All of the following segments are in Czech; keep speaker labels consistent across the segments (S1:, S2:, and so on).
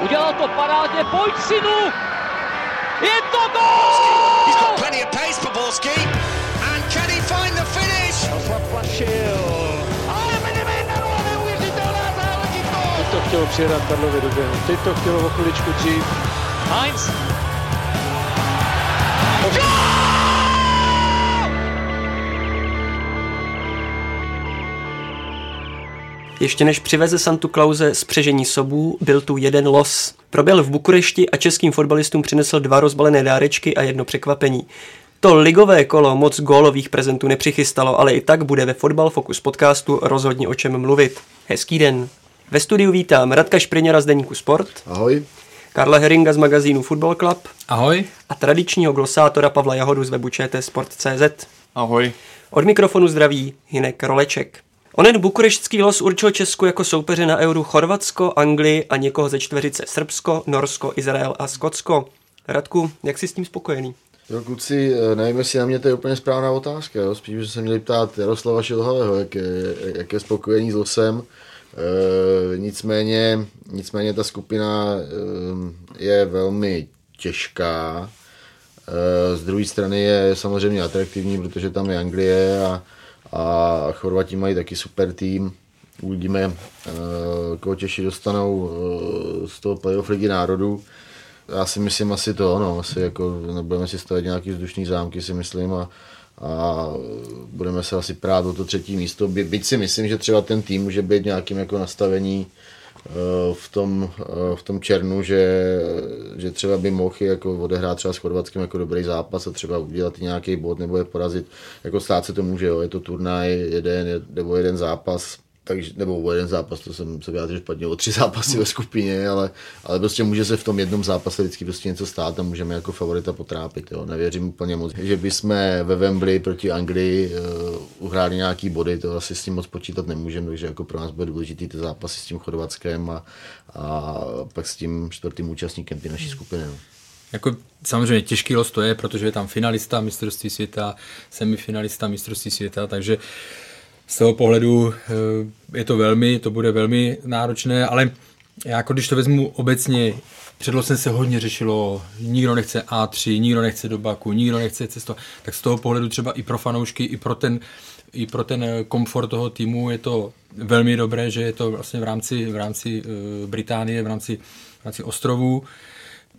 S1: Udělal to parádně, pojď synu! Je to gol!
S2: He's got plenty of pace for Borski. And can he find the finish?
S1: Zaplašil.
S3: To chtělo přijedat Karlovi do běhu. Teď to chtělo o chviličku dřív.
S1: Heinz.
S4: Ještě než přiveze Santu Klauze z přežení sobů, byl tu jeden los. Proběhl v Bukurešti a českým fotbalistům přinesl dva rozbalené dárečky a jedno překvapení. To ligové kolo moc gólových prezentů nepřichystalo, ale i tak bude ve Fotbal Focus podcastu rozhodně o čem mluvit. Hezký den. Ve studiu vítám Radka Špriněra z Deníku Sport,
S5: Ahoj.
S4: Karla Heringa z magazínu Football Club
S6: Ahoj.
S4: a tradičního glosátora Pavla Jahodu z webu Sport.cz.
S6: Ahoj.
S4: Od mikrofonu zdraví Hinek Roleček. Onen bukureštský los určil Česku jako soupeře na euru Chorvatsko, Anglii a někoho ze čtveřice Srbsko, Norsko, Izrael a Skotsko. Radku, jak jsi s tím spokojený?
S5: Jo, kluci, eh, nevím, jestli na mě to je úplně správná otázka, jo? spíš by se měli ptát Jaroslava Šilhavého, jak je, jak je spokojený s losem. E, nicméně, nicméně ta skupina e, je velmi těžká. E, z druhé strany je samozřejmě atraktivní, protože tam je Anglie a, a Chorvati mají taky super tým. Uvidíme, e, koho Češi dostanou e, z toho playoff ligy národů. Já si myslím asi to, no, asi jako nebudeme si stavit nějaký vzdušný zámky, si myslím, a, a budeme se asi prát o to třetí místo. By, byť si myslím, že třeba ten tým může být nějakým jako nastavení eh, v tom, eh, v tom černu, že, že třeba by mohl jako odehrát třeba s Chorvatskem jako dobrý zápas a třeba udělat nějaký bod nebo je porazit. Jako stát se to může, jo. je to turnaj, jeden nebo jeden zápas, takže, nebo o jeden zápas, to jsem se vyjádřil špatně, o tři zápasy ve skupině, ale, ale prostě může se v tom jednom zápase vždycky prostě něco stát a můžeme jako favorita potrápit. Jo. Nevěřím úplně moc, že bychom ve Wembley proti Anglii uh, uhráli nějaký body, to asi s tím moc počítat nemůžeme, takže jako pro nás bude důležitý ty zápasy s tím Chorvatskem a, a pak s tím čtvrtým účastníkem ty naší skupiny. No.
S6: Jako samozřejmě těžký los to je, protože je tam finalista mistrovství světa, semifinalista mistrovství světa, takže z toho pohledu eh, je to velmi, to bude velmi náročné, ale já jako když to vezmu obecně, před losem se hodně řešilo, nikdo nechce A3, nikdo nechce do Baku, nikdo nechce cesto, tak z toho pohledu třeba i pro fanoušky, i pro ten, i pro ten komfort toho týmu je to velmi dobré, že je to vlastně v rámci, v rámci uh, Británie, v rámci, v rámci ostrovů.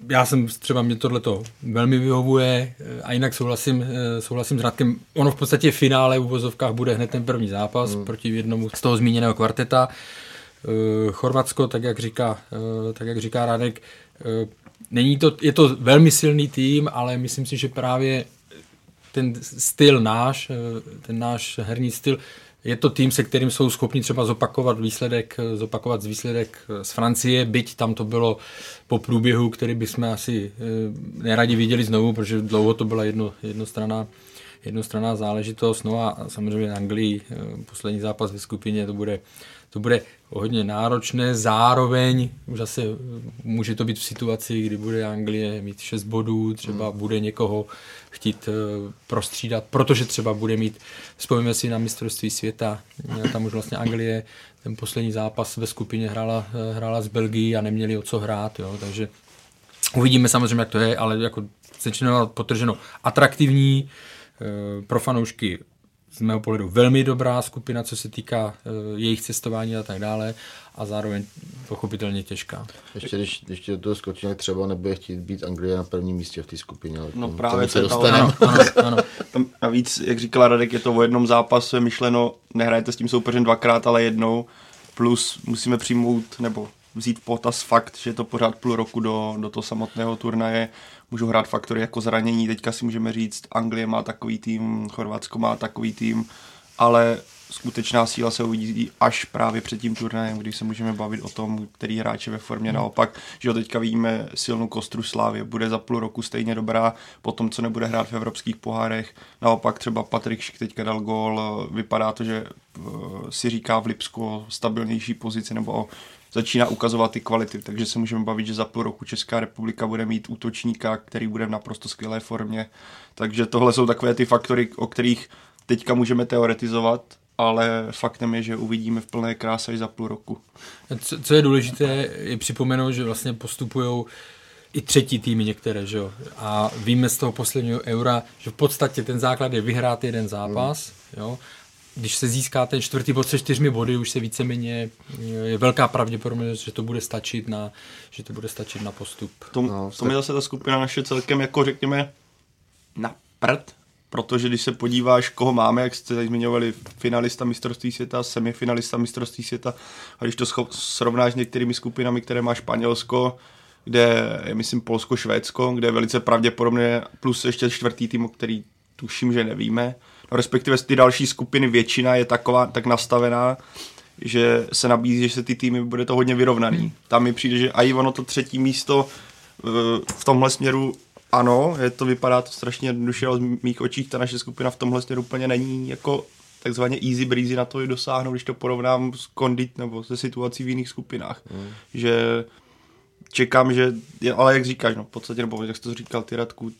S6: Já jsem třeba, mě tohleto velmi vyhovuje a jinak souhlasím, souhlasím s Radkem. Ono v podstatě v finále v uvozovkách bude hned ten první zápas hmm. proti jednomu z toho zmíněného kvarteta. Chorvatsko, tak jak říká, tak jak říká Radek, není to, je to velmi silný tým, ale myslím si, že právě ten styl náš, ten náš herní styl, je to tým, se kterým jsou schopni třeba zopakovat výsledek, zopakovat z výsledek z Francie, byť tam to bylo po průběhu, který bychom asi neradi viděli znovu, protože dlouho to byla jedno, jednostranná, jednostranná záležitost. No a samozřejmě Anglii, poslední zápas ve skupině, to bude, to bude hodně náročné, zároveň už zase může to být v situaci, kdy bude Anglie mít 6 bodů, třeba hmm. bude někoho chtít prostřídat, protože třeba bude mít, vzpomíme si na mistrovství světa, tam už vlastně Anglie ten poslední zápas ve skupině hrála, hrála z Belgii a neměli o co hrát, jo, takže uvidíme samozřejmě, jak to je, ale jako sečeno potrženo atraktivní, pro fanoušky z mého pohledu velmi dobrá skupina, co se týká uh, jejich cestování a tak dále a zároveň pochopitelně těžká.
S5: Ještě když, když do toho skočí, jak třeba nebude chtít být Anglie na prvním místě v té skupině. Ale
S7: no právě se dostaneme. Ano, ano. Tam navíc, jak říkala Radek, je to o jednom zápase myšleno, nehrajete s tím soupeřem dvakrát, ale jednou, plus musíme přijmout, nebo vzít potaz fakt, že je to pořád půl roku do, do toho samotného turnaje, můžou hrát faktory jako zranění, teďka si můžeme říct, Anglie má takový tým, Chorvatsko má takový tým, ale skutečná síla se uvidí až právě před tím turnajem, když se můžeme bavit o tom, který hráč je ve formě. Hmm. Naopak, že jo, teďka vidíme silnou kostru Slávě, bude za půl roku stejně dobrá, po tom, co nebude hrát v evropských pohárech. Naopak třeba Patrik Šik teďka dal gól, vypadá to, že eh, si říká v Lipsku o stabilnější pozici nebo o začíná ukazovat ty kvality, takže se můžeme bavit, že za půl roku Česká republika bude mít útočníka, který bude v naprosto skvělé formě. Takže tohle jsou takové ty faktory, o kterých teďka můžeme teoretizovat, ale faktem je, že uvidíme v plné kráse až za půl roku.
S6: Co, co je důležité, je připomenout, že vlastně postupují i třetí týmy některé, že jo. A víme z toho posledního eura, že v podstatě ten základ je vyhrát jeden zápas, mm. jo. Když se získá ten čtvrtý bod se čtyřmi body, už se víceméně je velká pravděpodobnost, že to bude stačit na, že to bude stačit na postup.
S7: To, no, to mi zase ta skupina naše celkem jako řekněme na prd, protože když se podíváš, koho máme, jak jste tady zmiňovali, finalista mistrovství světa, semifinalista mistrovství světa, a když to srovnáš s některými skupinami, které má Španělsko, kde je, myslím, Polsko, Švédsko, kde je velice pravděpodobně, plus ještě čtvrtý tým, který tuším, že nevíme, no respektive ty další skupiny většina je taková, tak nastavená, že se nabízí, že se ty týmy bude to hodně vyrovnaný. Tam mi přijde, že i ono to třetí místo eh, v tomhle směru ano, je to vypadá to strašně jednoduše, ale z mých očích ta naše skupina v tomhle směru úplně není jako takzvaně easy breezy na to i dosáhnout, když to porovnám s kondit nebo se situací v jiných skupinách. Mm. Že čekám, že, ale jak říkáš, no, v podstatě, nebo jak jsi to říkal, ty Radku,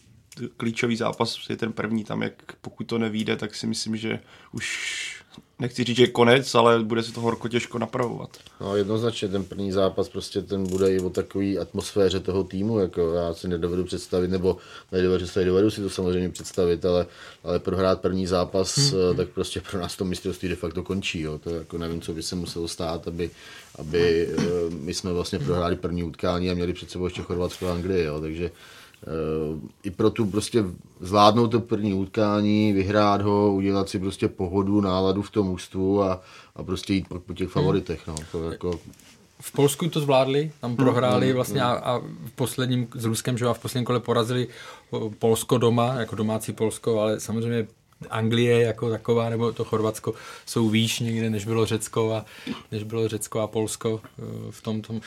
S7: klíčový zápas je ten první, tam jak pokud to nevíde, tak si myslím, že už nechci říct, že je konec, ale bude se to horko těžko napravovat.
S5: No jednoznačně ten první zápas prostě ten bude i o takové atmosféře toho týmu, jako já si nedovedu představit, nebo nedovedu představit, dovedu si to samozřejmě představit, ale, ale prohrát první zápas, hmm. tak prostě pro nás to mistrovství de facto končí, jo. to jako nevím, co by se muselo stát, aby, aby eh, my jsme vlastně prohráli první utkání a měli před sebou ještě Chorvatsko a Anglii, jo. takže i pro tu prostě zvládnout to první utkání, vyhrát ho, udělat si prostě pohodu, náladu v tom ústvu a, a prostě jít po, po těch favoritech. No. To jako...
S6: V Polsku to zvládli, tam prohráli vlastně a, a v posledním s Ruskem, že a v posledním kole porazili Polsko doma, jako domácí Polsko, ale samozřejmě Anglie jako taková, nebo to Chorvatsko jsou výš někde, než bylo Řecko a, než bylo Řecko a Polsko eh, v tom, tom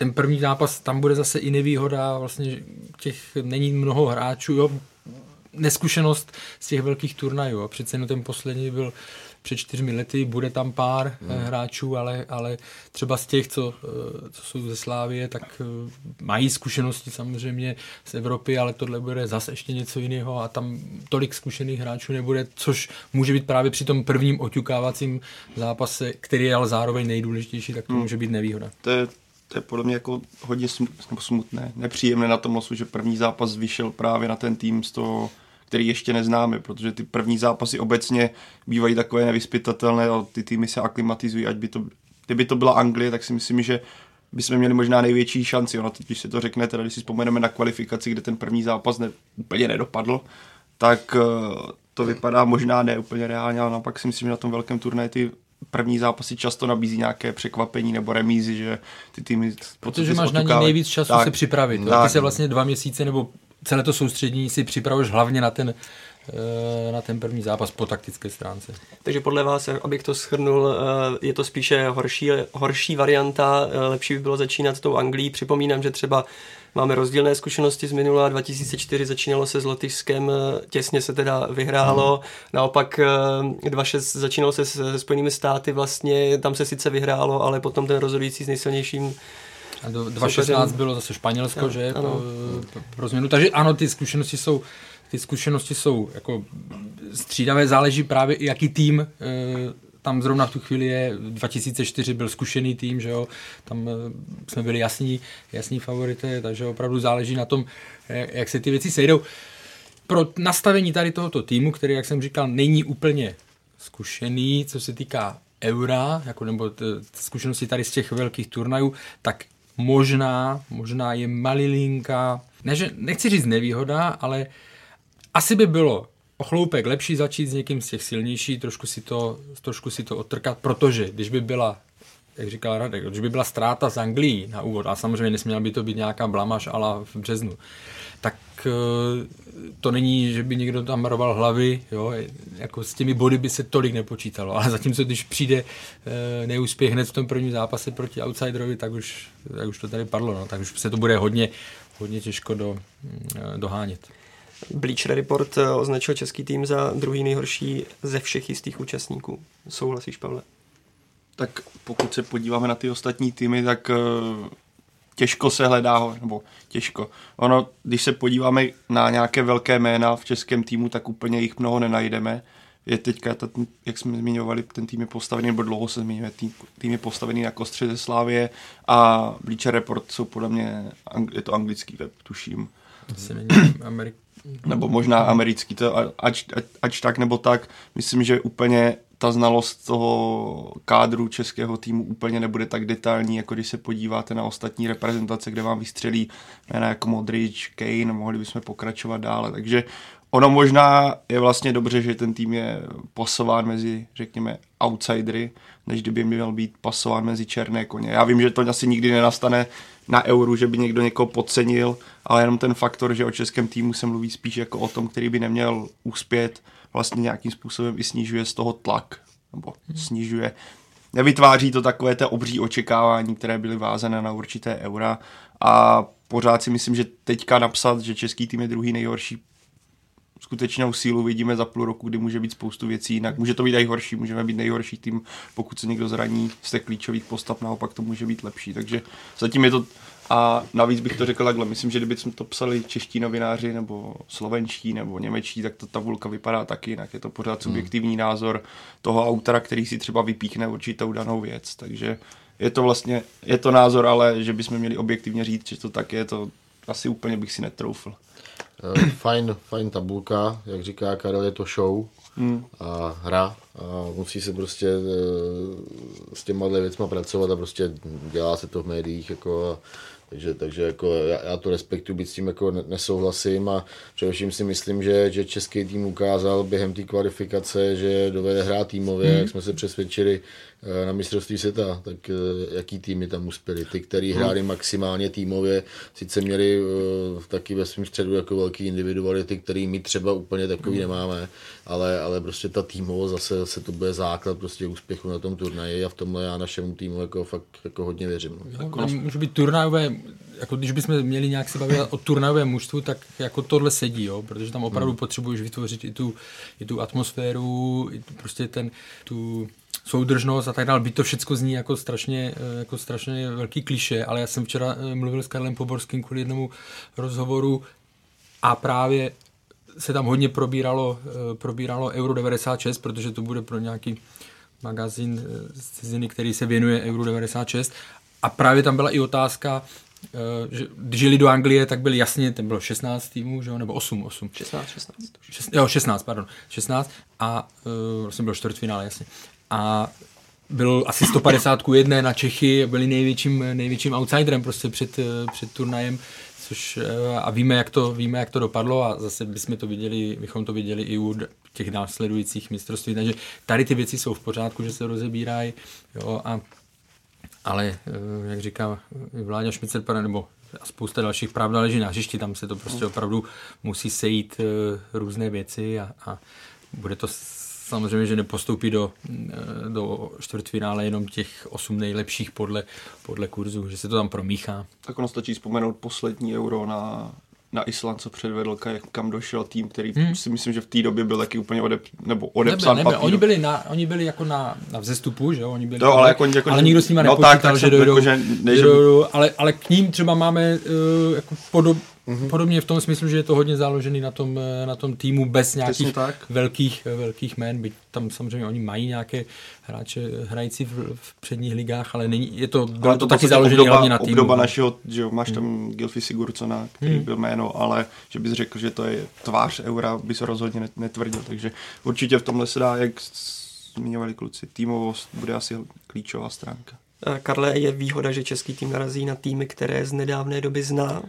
S6: ten první zápas, tam bude zase i nevýhoda, vlastně těch není mnoho hráčů, jo, neskušenost z těch velkých turnajů, jo. přece jenom ten poslední byl před čtyřmi lety, bude tam pár hmm. hráčů, ale, ale třeba z těch, co, eh, co jsou ze Slávie, tak eh, mají zkušenosti samozřejmě z Evropy, ale tohle bude zase ještě něco jiného a tam tolik zkušených hráčů nebude, což může být právě při tom prvním oťukávacím zápase, který je ale zároveň nejdůležitější, tak to hmm. může být nevýhoda.
S7: To je to je podle mě jako hodně smutné, nepříjemné na tom losu, že první zápas vyšel právě na ten tým z toho, který ještě neznáme, protože ty první zápasy obecně bývají takové nevyspytatelné a ty týmy se aklimatizují, ať by to, kdyby to byla Anglie, tak si myslím, že bychom měli možná největší šanci. Ono, když si to řekne, teda když si vzpomeneme na kvalifikaci, kde ten první zápas ne, úplně nedopadl, tak eh, to vypadá možná ne úplně reálně, ale naopak si myslím, že na tom velkém turnaji ty první zápasy často nabízí nějaké překvapení nebo remízy, že ty týmy...
S6: Protože máš na ně nejvíc času tak, se připravit. Tak, ty se vlastně dva měsíce nebo celé to soustřední si připravuješ hlavně na ten eh, na ten první zápas po taktické stránce.
S4: Takže podle vás, abych to schrnul, eh, je to spíše horší, horší varianta, eh, lepší by bylo začínat tou Anglií. Připomínám, že třeba Máme rozdílné zkušenosti z minula. 2004 začínalo se s Lotyšskem, těsně se teda vyhrálo. Hmm. Naopak 2006 eh, začínalo se se Spojenými státy, vlastně tam se sice vyhrálo, ale potom ten rozhodující s nejsilnějším
S6: a do 2016 bylo zase Španělsko, no, že? Ano. Pro, pro změnu. Takže ano, ty zkušenosti jsou ty zkušenosti jsou jako střídavé, záleží právě jaký tým e, tam zrovna v tu chvíli je, 2004 byl zkušený tým, že jo, tam eh, jsme byli jasní, jasní favorité, takže opravdu záleží na tom, jak se ty věci sejdou. Pro nastavení tady tohoto týmu, který, jak jsem říkal, není úplně zkušený, co se týká eura, jako nebo zkušenosti tady z těch velkých turnajů, tak možná, možná je malilinka, ne, že, nechci říct nevýhoda, ale asi by bylo chloupek lepší začít s někým z těch silnější, trošku si to, trošku si to otrkat, protože když by byla jak říkal Radek, když by byla ztráta z Anglií na úvod, a samozřejmě nesměla by to být nějaká blamaž ala v březnu, tak eh, to není, že by někdo tam roval hlavy, jo, jako s těmi body by se tolik nepočítalo, ale zatímco když přijde eh, neúspěch hned v tom prvním zápase proti outsiderovi, tak už, tak už to tady padlo, no, tak už se to bude hodně, hodně těžko do, eh, dohánět.
S4: Bleacher Report eh, označil český tým za druhý nejhorší ze všech jistých účastníků. Souhlasíš, Pavle?
S7: Tak pokud se podíváme na ty ostatní týmy, tak uh, těžko se hledá, nebo těžko. Ono, když se podíváme na nějaké velké jména v českém týmu, tak úplně jich mnoho nenajdeme. je teďka, ta, jak jsme zmiňovali, ten tým je postavený, nebo dlouho se zmiňuje, tým, tým je postavený na kostře ze Slávě a Bleacher Report jsou podle mě, je to anglický web, tuším.
S6: Asi není Amerik...
S7: Nebo možná americký, to ač, ač, ač tak nebo tak, myslím, že úplně ta znalost toho kádru českého týmu úplně nebude tak detailní, jako když se podíváte na ostatní reprezentace, kde vám vystřelí jména jako Modric, Kane, mohli bychom pokračovat dále. Takže ono možná je vlastně dobře, že ten tým je pasován mezi, řekněme, outsidery, než kdyby měl být pasován mezi černé koně. Já vím, že to asi nikdy nenastane na euru, že by někdo někoho podcenil, ale jenom ten faktor, že o českém týmu se mluví spíš jako o tom, který by neměl úspět, vlastně nějakým způsobem i snižuje z toho tlak, nebo snižuje. Nevytváří to takové té obří očekávání, které byly vázané na určité eura a pořád si myslím, že teďka napsat, že český tým je druhý nejhorší, skutečnou sílu vidíme za půl roku, kdy může být spoustu věcí jinak. Může to být i horší, můžeme být nejhorší tým, pokud se někdo zraní z těch klíčových postav, naopak to může být lepší. Takže zatím je to a navíc bych to řekl takhle, myslím, že kdyby jsme to psali čeští novináři, nebo slovenští, nebo němečtí, tak ta tabulka vypadá taky jinak. Je to pořád hmm. subjektivní hmm. názor toho autora, který si třeba vypíchne určitou danou věc. Takže je to vlastně, je to názor, ale že bychom měli objektivně říct, že to tak je, to asi úplně bych si netroufl.
S5: Eh, fajn, fajn tabulka, jak říká Karel, je to show hmm. a hra a musí se prostě eh, s těma věcma pracovat a prostě dělá se to v médiích jako a takže, takže jako já, já, to respektuji, být s tím jako nesouhlasím a především si myslím, že, že český tým ukázal během té kvalifikace, že dovede hrát týmově, mm. jak jsme se přesvědčili na mistrovství světa, tak eh, jaký týmy tam uspěli? Ty, který hmm. hráli maximálně týmově, sice měli uh, taky ve svém středu jako velký individuality, který my třeba úplně takový hmm. nemáme, ale, ale prostě ta týmovost zase, zase to bude základ prostě úspěchu na tom turnaji a v tomhle já našemu týmu jako fakt jako hodně věřím.
S6: No. No, může být turnajové, jako když bychom měli nějak se bavit o turnajovém mužstvu, tak jako tohle sedí, jo? protože tam opravdu hmm. potřebuješ vytvořit i tu, i tu atmosféru, i tu, prostě ten, tu soudržnost a tak dále. Byť to všechno zní jako strašně, eh, jako strašně velký kliše, ale já jsem včera eh, mluvil s Karlem Poborským kvůli jednomu rozhovoru a právě se tam hodně probíralo, eh, probíralo Euro 96, protože to bude pro nějaký magazín z ciziny, který se věnuje Euro 96 a právě tam byla i otázka, že když jeli do Anglie, tak byl jasně, ten bylo 16 týmů, že jo, nebo 8, 8.
S4: 16, 16.
S6: 16 jo, 16, pardon, 16 a uh, vlastně bylo čtvrtfinále, jasně a byl asi 150 ku jedné na Čechy, byli největším, největším outsiderem prostě před, před turnajem, což a víme jak, to, víme, jak to dopadlo a zase bychom to viděli, bychom to viděli i u těch následujících mistrovství, takže tady ty věci jsou v pořádku, že se rozebírají, jo, a, ale jak říká Vláďa Šmicer, nebo a spousta dalších pravda leží na hřišti, tam se to prostě opravdu musí sejít různé věci a, a bude to samozřejmě, že nepostoupí do, eh, do čtvrtfinále jenom těch osm nejlepších podle, podle kurzu, že se to tam promíchá.
S7: Tak ono stačí vzpomenout poslední euro na, na Island, co předvedl, kam došel tým, který hmm. si myslím, že v té době byl taky úplně odep, nebo odepsán
S6: nebyl, nebyl. Oni byli, na, oni byli jako na, na vzestupu, že jo? Oni byli, no, ale, jako, jako, ale nikdo s nimi no, nepočítal, tak, že dojdou, jako, že, ne, že dojdou ale, ale k ním třeba máme uh, jako podob, Mm-hmm. Podobně v tom smyslu, že je to hodně založený na tom, eh, na tom týmu bez nějakých velkých, eh, velkých jmén, byť tam samozřejmě oni mají nějaké hráče hrající v, v předních ligách, ale není, je to, bylo ale to, to taky založené hlavně na týmu.
S7: Obdoba našeho, že jo, máš tam hmm. Gilfy Sigurcona, který hmm. byl jméno, ale že bys řekl, že to je tvář eura, by se rozhodně netvrdil, takže určitě v tomhle se dá, jak zmiňovali kluci, týmovost bude asi klíčová stránka.
S4: Karle, je výhoda, že český tým narazí na týmy, které z nedávné doby zná.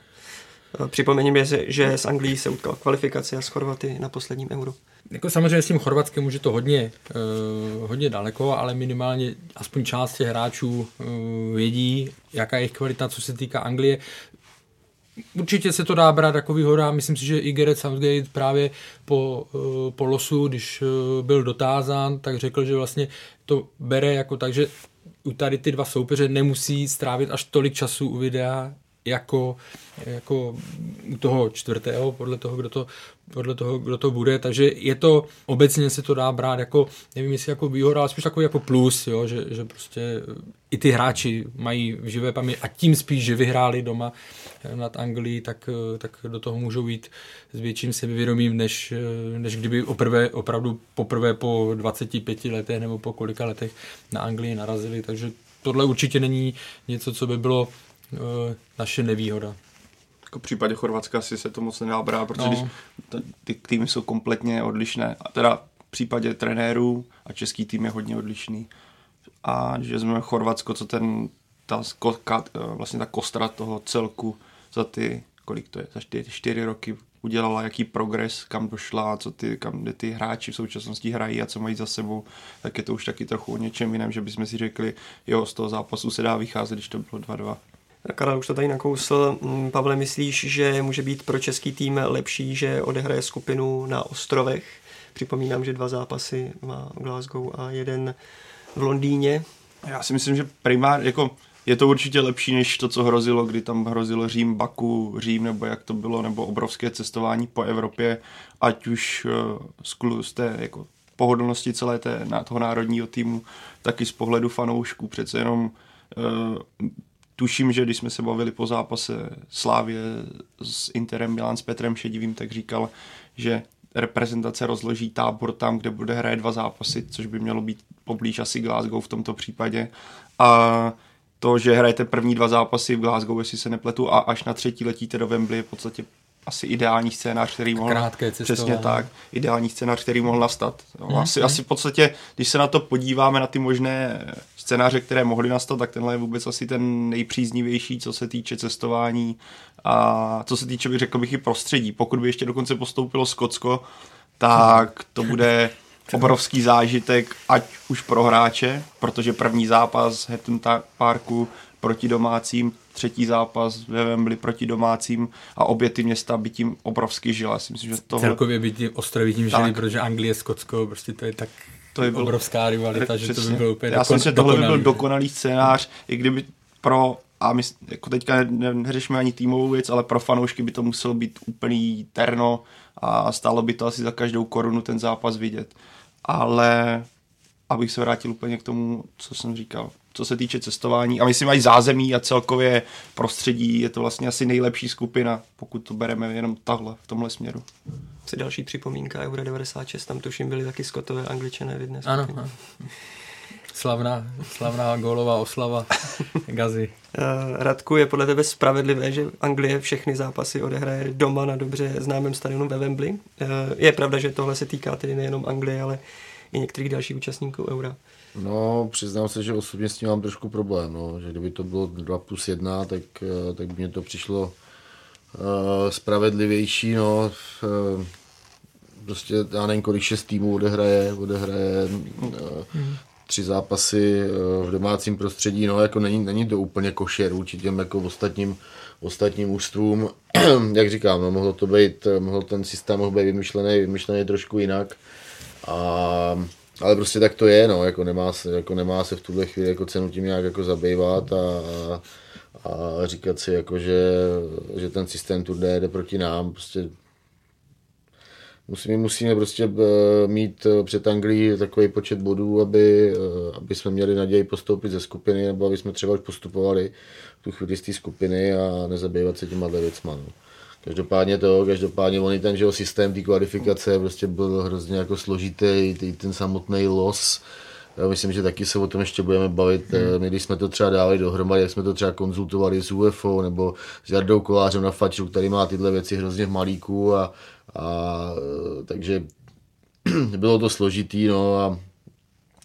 S4: Eh, připomeňme, že s Anglií se utkal kvalifikace a s Chorvaty na posledním euru.
S6: Jako samozřejmě s tím Chorvatskem může to hodně, uh, hodně daleko, ale minimálně aspoň část těch hráčů uh, vědí, jaká je jejich kvalita, co se týká Anglie. Určitě se to dá brát jako výhoda. Myslím si, že i Gareth Southgate právě po, uh, po losu, když byl dotázán, tak řekl, že vlastně to bere jako tak, že u tady ty dva soupeře nemusí strávit až tolik času u videa, jako, jako u toho čtvrtého, podle toho, kdo to, podle toho, kdo to bude, takže je to, obecně se to dá brát jako, nevím jestli jako výhoda, ale spíš takový jako plus, jo, že, že prostě i ty hráči mají v živé paměti a tím spíš, že vyhráli doma nad Anglií, tak, tak do toho můžou jít s větším sebevědomím, než, než kdyby oprvé, opravdu poprvé po 25 letech nebo po kolika letech na Anglii narazili, takže tohle určitě není něco, co by bylo naše nevýhoda.
S7: Jako v případě Chorvatska si se to moc nedá brát, protože no. když ty týmy jsou kompletně odlišné. A teda v případě trenérů a český tým je hodně odlišný. A že jsme Chorvatsko, co ten, ta, vlastně ta kostra toho celku za ty, kolik to je, za čtyři, čtyři roky udělala, jaký progres, kam došla, co ty, kam kde ty hráči v současnosti hrají a co mají za sebou, tak je to už taky trochu o něčem jiném, že bychom si řekli, jo, z toho zápasu se dá vycházet, když to bylo 2-2.
S4: Karel už to tady nakousl. Mm, Pavle, myslíš, že může být pro český tým lepší, že odehraje skupinu na ostrovech? Připomínám, že dva zápasy má Glasgow a jeden v Londýně.
S7: Já si myslím, že primárně, jako je to určitě lepší než to, co hrozilo, kdy tam hrozilo Řím, Baku, Řím, nebo jak to bylo, nebo obrovské cestování po Evropě, ať už uh, z té jako pohodlnosti celé té, toho národního týmu, tak i z pohledu fanoušků. Přece jenom uh, tuším, že když jsme se bavili po zápase Slávě s Interem Milan s Petrem Šedivým, tak říkal, že reprezentace rozloží tábor tam, kde bude hraje dva zápasy, což by mělo být poblíž asi Glasgow v tomto případě. A to, že hrajete první dva zápasy v Glasgow, jestli se nepletu, a až na třetí letíte do Wembley, je v podstatě asi ideální scénář, který mohl...
S6: Krátké
S7: Přesně tak. Ideální scénář, který mohl nastat. Jo, hmm. asi, hmm. asi v podstatě, když se na to podíváme, na ty možné scénáře, které mohly nastat, tak tenhle je vůbec asi ten nejpříznivější, co se týče cestování a co se týče, bych řekl bych, i prostředí. Pokud by ještě dokonce postoupilo Skotsko, tak to bude obrovský zážitek, ať už pro hráče, protože první zápas Hetton Parku proti domácím, třetí zápas ve Wembley proti domácím a obě ty města by tím obrovsky žila. Si myslím, že tohle...
S6: Celkově by tím ostrovy tím žili, protože Anglie, Skotsko, prostě to je tak to je byl, obrovská rivalita, že to by bylo úplně
S7: Já si myslím, že tohle by byl dokonalý. scénář, i kdyby pro a my jako teďka neřešíme ani týmovou věc, ale pro fanoušky by to muselo být úplný terno a stálo by to asi za každou korunu ten zápas vidět. Ale abych se vrátil úplně k tomu, co jsem říkal, co se týče cestování. A myslím, mají zázemí a celkově prostředí je to vlastně asi nejlepší skupina, pokud to bereme jenom tahle, v tomhle směru.
S4: Si další připomínka Euro 96, tam tuším byli taky skotové angličané v jedné
S6: skupině. Ano, ano. Slavná, slavná gólová oslava Gazy.
S4: Eh, Radku, je podle tebe spravedlivé, že Anglie všechny zápasy odehraje doma na dobře známém stadionu ve Wembley? Eh, je pravda, že tohle se týká tedy nejenom Anglie, ale i některých dalších účastníků Eura.
S5: No, přiznám se, že osobně s tím mám trošku problém, no. že kdyby to bylo 2 plus 1, tak, eh, tak by mě to přišlo uh, spravedlivější, no. Uh, prostě já nevím, kolik šest týmů odehraje, odehraje uh, tři zápasy eh, v domácím prostředí, no jako není, není to úplně košer vůči těm jako ostatním, ostatním ústvům. Jak říkám, no, mohlo to být, mohl ten systém mohl být vymyšlený, vymyšlený trošku jinak. A, ale prostě tak to je, no, jako nemá se, jako nemá se v tuhle chvíli jako cenu tím nějak jako zabývat a, a, říkat si, jako, že, že ten systém tu jde proti nám, prostě musíme, musíme prostě eh, mít před Anglií takový počet bodů, aby, eh, aby jsme měli naději postoupit ze skupiny, nebo aby jsme třeba už postupovali tu chvíli z té skupiny a nezabývat se těma věcma. No. Každopádně to, každopádně on ten že systém té kvalifikace prostě byl hrozně jako složitý, ten samotný los, já myslím, že taky se o tom ještě budeme bavit. Hmm. My, když jsme to třeba dali dohromady, jak jsme to třeba konzultovali s UFO nebo s Jardou Kolářem na Faču, který má tyhle věci hrozně v malíku a, a takže bylo to složitý, no a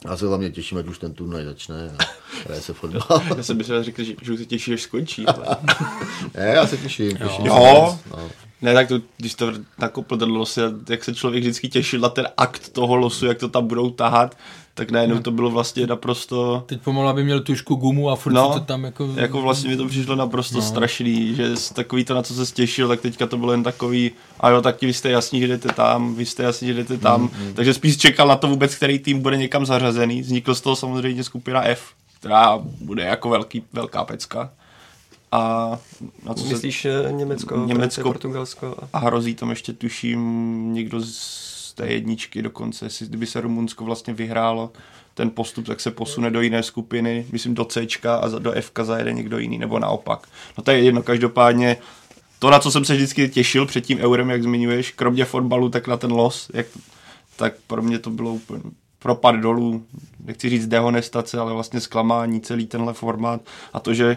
S5: já se hlavně těším, ať už ten turnaj začne a hraje se fotbal.
S7: já jsem myslel, řekl, že, že se těší, až skončí. Ale...
S5: ne, já se těším. těším
S7: jo. No. Ne, tak to, když to nakopl ten los, jak se člověk vždycky těšil na ten akt toho losu, jak to tam budou tahat, tak najednou to bylo vlastně naprosto...
S6: Teď pomalu by měl tušku gumu a furt
S7: no,
S6: to tam jako...
S7: jako vlastně mi to přišlo naprosto no. strašný, že takový to, na co se stěšil, tak teďka to bylo jen takový, a jo, tak vy jste jasní, že jdete tam, vy jste jasní, že jdete tam, mm, mm. takže spíš čekal na to vůbec, který tým bude někam zařazený. Vznikl z toho samozřejmě skupina F, která bude jako velký, velká pecka. A
S4: na co Myslíš se... Německo, Německo Portugalsko?
S7: A hrozí tam ještě, tuším, někdo z té jedničky dokonce, jestli kdyby se Rumunsko vlastně vyhrálo ten postup, tak se posune do jiné skupiny, myslím do C a do F zajede někdo jiný, nebo naopak. No to je jedno, každopádně to, na co jsem se vždycky těšil před tím eurem, jak zmiňuješ, kromě fotbalu, tak na ten los, jak, tak pro mě to bylo úplně propad dolů, nechci říct dehonestace, ale vlastně zklamání celý tenhle formát a to, že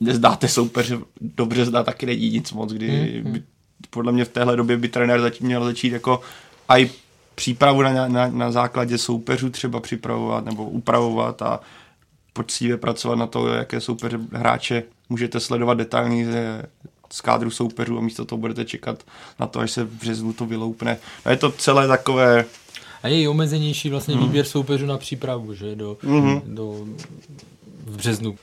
S7: nezdáte soupeře dobře zdá, taky není nic moc, kdy hmm. by, podle mě v téhle době by trenér zatím měl začít jako i přípravu na, na, na základě soupeřů třeba připravovat nebo upravovat a poctivě pracovat na to, jaké soupeře hráče můžete sledovat detailně z kádru soupeřů a místo toho budete čekat na to, až se v březnu to vyloupne. A je to celé takové...
S6: A je i omezenější vlastně mm. výběr soupeřů na přípravu, že do, mm. do v březnu.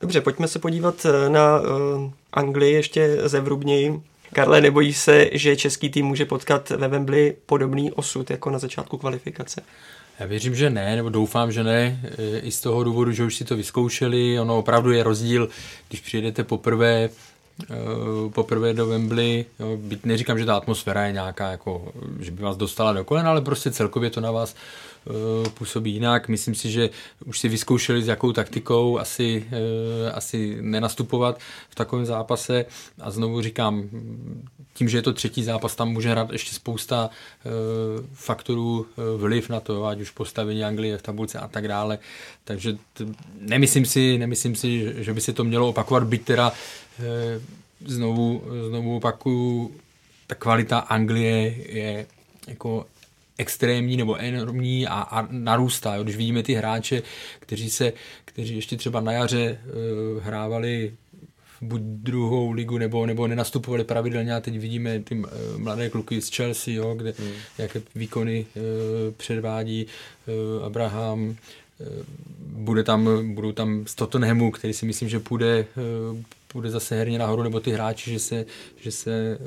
S4: Dobře, pojďme se podívat eh, na uh, Anglii ještě zevrubněji. Karle, nebojí se, že český tým může potkat ve Wembley podobný osud jako na začátku kvalifikace?
S6: Já věřím, že ne, nebo doufám, že ne, eh, i z toho důvodu, že už si to vyzkoušeli. Ono opravdu je rozdíl, když přijedete poprvé poprvé do Wembley, jo, byť neříkám, že ta atmosféra je nějaká, jako, že by vás dostala do kolena, ale prostě celkově to na vás působí jinak. Myslím si, že už si vyzkoušeli s jakou taktikou asi, uh, asi nenastupovat v takovém zápase a znovu říkám, tím, že je to třetí zápas, tam může hrát ještě spousta uh, faktorů vliv na to, ať už postavení Anglie v tabulce a tak dále. Takže t- nemyslím si, nemyslím si, že by se to mělo opakovat, byť teda znovu, znovu opakuju, ta kvalita Anglie je jako extrémní nebo enormní a, a narůstá. Jo. Když vidíme ty hráče, kteří se, kteří ještě třeba na jaře uh, hrávali buď druhou ligu nebo, nebo nenastupovali pravidelně a teď vidíme ty uh, mladé kluky z Chelsea, jo, kde hmm. jaké výkony uh, předvádí uh, Abraham, uh, bude tam, budou tam z Tottenhamu, který si myslím, že půjde, půjde zase herně nahoru, nebo ty hráči, že se, že se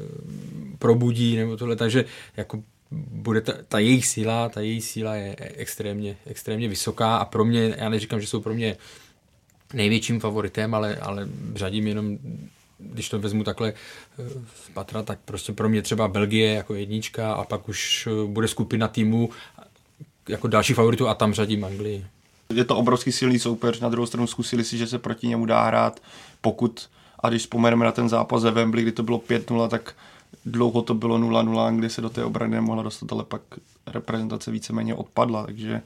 S6: probudí, nebo tohle, takže jako bude ta, ta jejich síla, ta jejich síla je extrémně, extrémně vysoká a pro mě, já neříkám, že jsou pro mě největším favoritem, ale, ale řadím jenom, když to vezmu takhle eh, z patra, tak prostě pro mě třeba Belgie jako jednička a pak už eh, bude skupina týmů jako další favoritu a tam řadím Anglii.
S7: Je to obrovský silný soupeř, na druhou stranu zkusili si, že se proti němu dá hrát, pokud, a když vzpomeneme na ten zápas ze Wembley, kdy to bylo 5-0, tak dlouho to bylo 0-0, kdy se do té obrany nemohla dostat, ale pak reprezentace víceméně odpadla, takže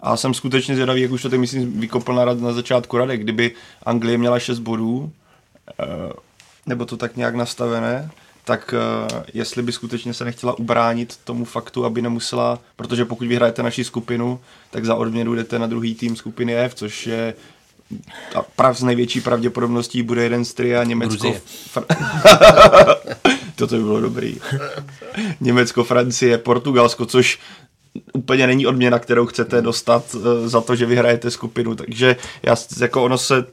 S7: a jsem skutečně zvědavý, jak už to teď myslím vykopl na, na začátku Radek, kdyby Anglie měla 6 bodů, eh, nebo to tak nějak nastavené, tak uh, jestli by skutečně se nechtěla ubránit tomu faktu, aby nemusela, protože pokud vyhrajete naši skupinu, tak za odměnu jdete na druhý tým skupiny F, což je a prav z největší pravděpodobností bude jeden z tria Německo. Fr- Toto by bylo dobrý. Německo, Francie, Portugalsko, což úplně není odměna, kterou chcete dostat uh, za to, že vyhrajete skupinu. Takže já, jako ono se,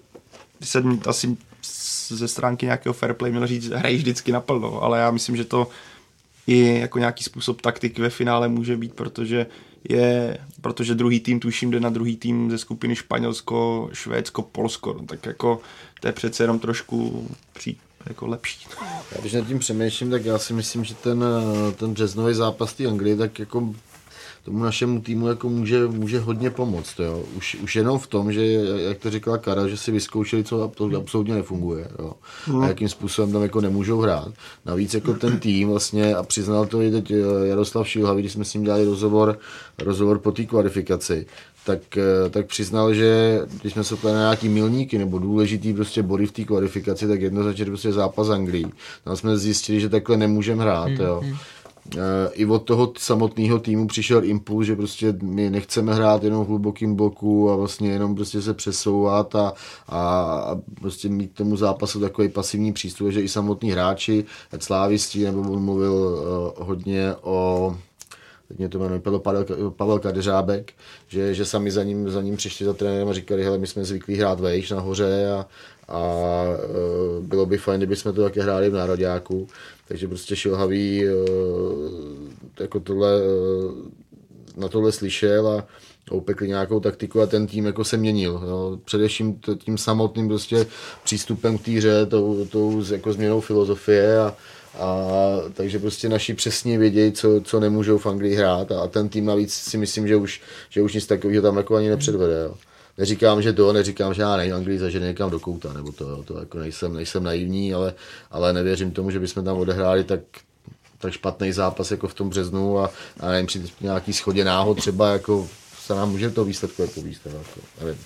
S7: se asi ze stránky nějakého fair play měl říct, hrají vždycky naplno, ale já myslím, že to i jako nějaký způsob taktiky ve finále může být, protože je, protože druhý tým tuším jde na druhý tým ze skupiny Španělsko, Švédsko, Polsko, no, tak jako to je přece jenom trošku jako lepší.
S5: Já když nad tím přemýšlím, tak já si myslím, že ten, ten březnový zápas té Anglie, tak jako tomu našemu týmu jako může, může hodně pomoct. Jo. Už, už jenom v tom, že, jak to říkala Kara, že si vyzkoušeli, co absolutně nefunguje. Jo. A jakým způsobem tam jako nemůžou hrát. Navíc jako ten tým vlastně, a přiznal to i teď eh, Jaroslav Šilhavý, když jsme s ním dělali rozhovor, rozhovor po té kvalifikaci, tak, eh, tak přiznal, že když jsme se na nějaký milníky nebo důležitý prostě body v té kvalifikaci, tak jednoznačně prostě zápas Anglii. Tam jsme zjistili, že takhle nemůžeme hrát. Jo. Eh, i od toho samotného týmu přišel impuls, že prostě my nechceme hrát jenom v hlubokým bloku a vlastně jenom prostě se přesouvat a, a, prostě mít tomu zápasu takový pasivní přístup, že i samotní hráči, ať slávistí, nebo on mluvil uh, hodně o teď mě to jmenuje Pavel, Pavel Kadeřábek, že, že sami za ním, za ním přišli za trenérem a říkali, hele, my jsme zvyklí hrát vejš nahoře a, a uh, bylo by fajn, kdyby jsme to také hráli v nároďáku. Takže prostě šilhavý uh, jako tohle, uh, na tohle slyšel a, upekli nějakou taktiku a ten tým jako se měnil. Jo. Především tím samotným prostě přístupem k týře, tou, tou jako změnou filozofie a, a takže prostě naši přesně vědějí, co, co nemůžou v Anglii hrát a, a ten tým navíc si myslím, že už, že už nic takového tam jako ani nepředvede. Jo. Neříkám, že to, neříkám, že já nej Anglii zažene někam do kouta, nebo to, jo, to jako nejsem, nejsem naivní, ale, ale nevěřím tomu, že bychom tam odehráli tak, tak špatný zápas jako v tom březnu a, a nevím, při nějaký schodě náhod třeba jako se nám může to výsledku jako výstav, jako, nevím.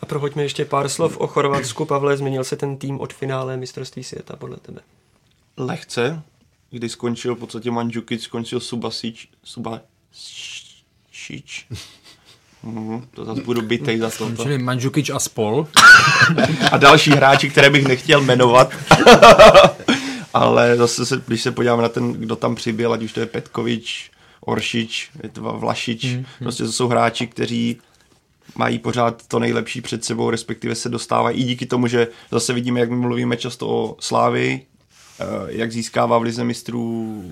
S4: A prohoďme ještě pár slov o Chorvatsku. Pavle, změnil se ten tým od finále mistrovství světa podle tebe?
S7: Lehce, kdy skončil v podstatě Mandžukic, skončil Subasič, Subasič. Mm, to zase budu bytej za to.
S6: Čili Mandžukič a spol.
S7: a další hráči, které bych nechtěl jmenovat. Ale zase, se, když se podíváme na ten, kdo tam přibyl, ať už to je Petkovič, Oršič, Vlašič, mm, mm. prostě to jsou hráči, kteří mají pořád to nejlepší před sebou, respektive se dostávají i díky tomu, že zase vidíme, jak my mluvíme často o Slávy, eh, jak získává v lize mistrů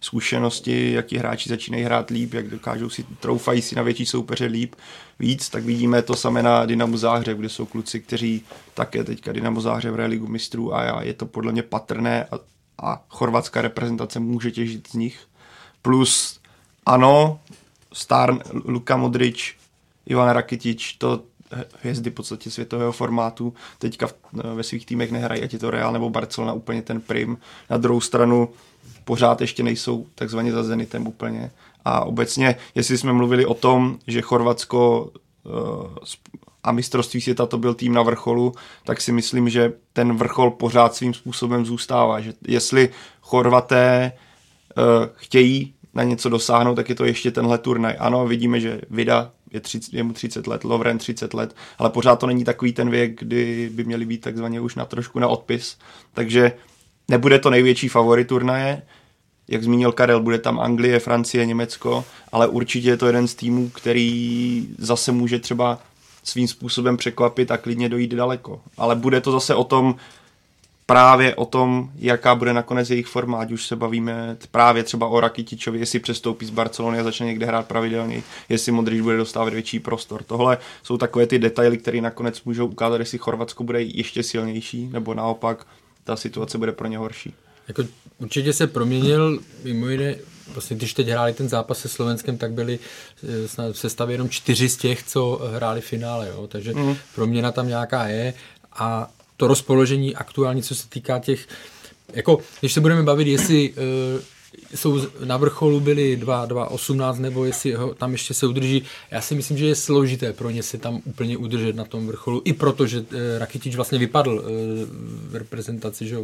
S7: zkušenosti, jak ti hráči začínají hrát líp, jak dokážou si, troufají si na větší soupeře líp víc, tak vidíme to samé na Dynamo Záhřeb, kde jsou kluci, kteří také teďka Dynamo Záhřeb hraje ligu mistrů a je to podle mě patrné a, a chorvatská reprezentace může těžit z nich. Plus ano, Star, Luka Modrič, Ivan Rakitič, to hvězdy v podstatě světového formátu, teďka v, ve svých týmech nehrají, ať je to Real nebo Barcelona, úplně ten prim. Na druhou stranu pořád ještě nejsou takzvaně za Zenitem úplně. A obecně, jestli jsme mluvili o tom, že Chorvatsko eh, a mistrovství světa to byl tým na vrcholu, tak si myslím, že ten vrchol pořád svým způsobem zůstává. Že jestli Chorvaté uh, chtějí na něco dosáhnout, tak je to ještě tenhle turnaj. Ano, vidíme, že Vida je, 30, je mu 30 let, Lovren 30 let, ale pořád to není takový ten věk, kdy by měli být takzvaně už na trošku na odpis. Takže nebude to největší favorit turnaje, jak zmínil Karel, bude tam Anglie, Francie, Německo, ale určitě je to jeden z týmů, který zase může třeba svým způsobem překvapit a klidně dojít daleko. Ale bude to zase o tom, právě o tom, jaká bude nakonec jejich forma, ať už se bavíme právě třeba o Rakitičovi, jestli přestoupí z Barcelony a začne někde hrát pravidelně, jestli Modrič bude dostávat větší prostor. Tohle jsou takové ty detaily, které nakonec můžou ukázat, jestli Chorvatsko bude ještě silnější, nebo naopak ta situace bude pro ně horší.
S6: Jako určitě se proměnil, mimo jiné, vlastně když teď hráli ten zápas se Slovenskem, tak byli eh, v sestavě jenom čtyři z těch, co hráli finále, jo? takže mm. proměna tam nějaká je a to rozpoložení aktuální, co se týká těch, jako když se budeme bavit, jestli uh, jsou na vrcholu byli 2-18 nebo jestli ho tam ještě se udrží. Já si myslím, že je složité pro ně se tam úplně udržet na tom vrcholu, i proto, že eh, Rakitič vlastně vypadl eh, v reprezentaci, že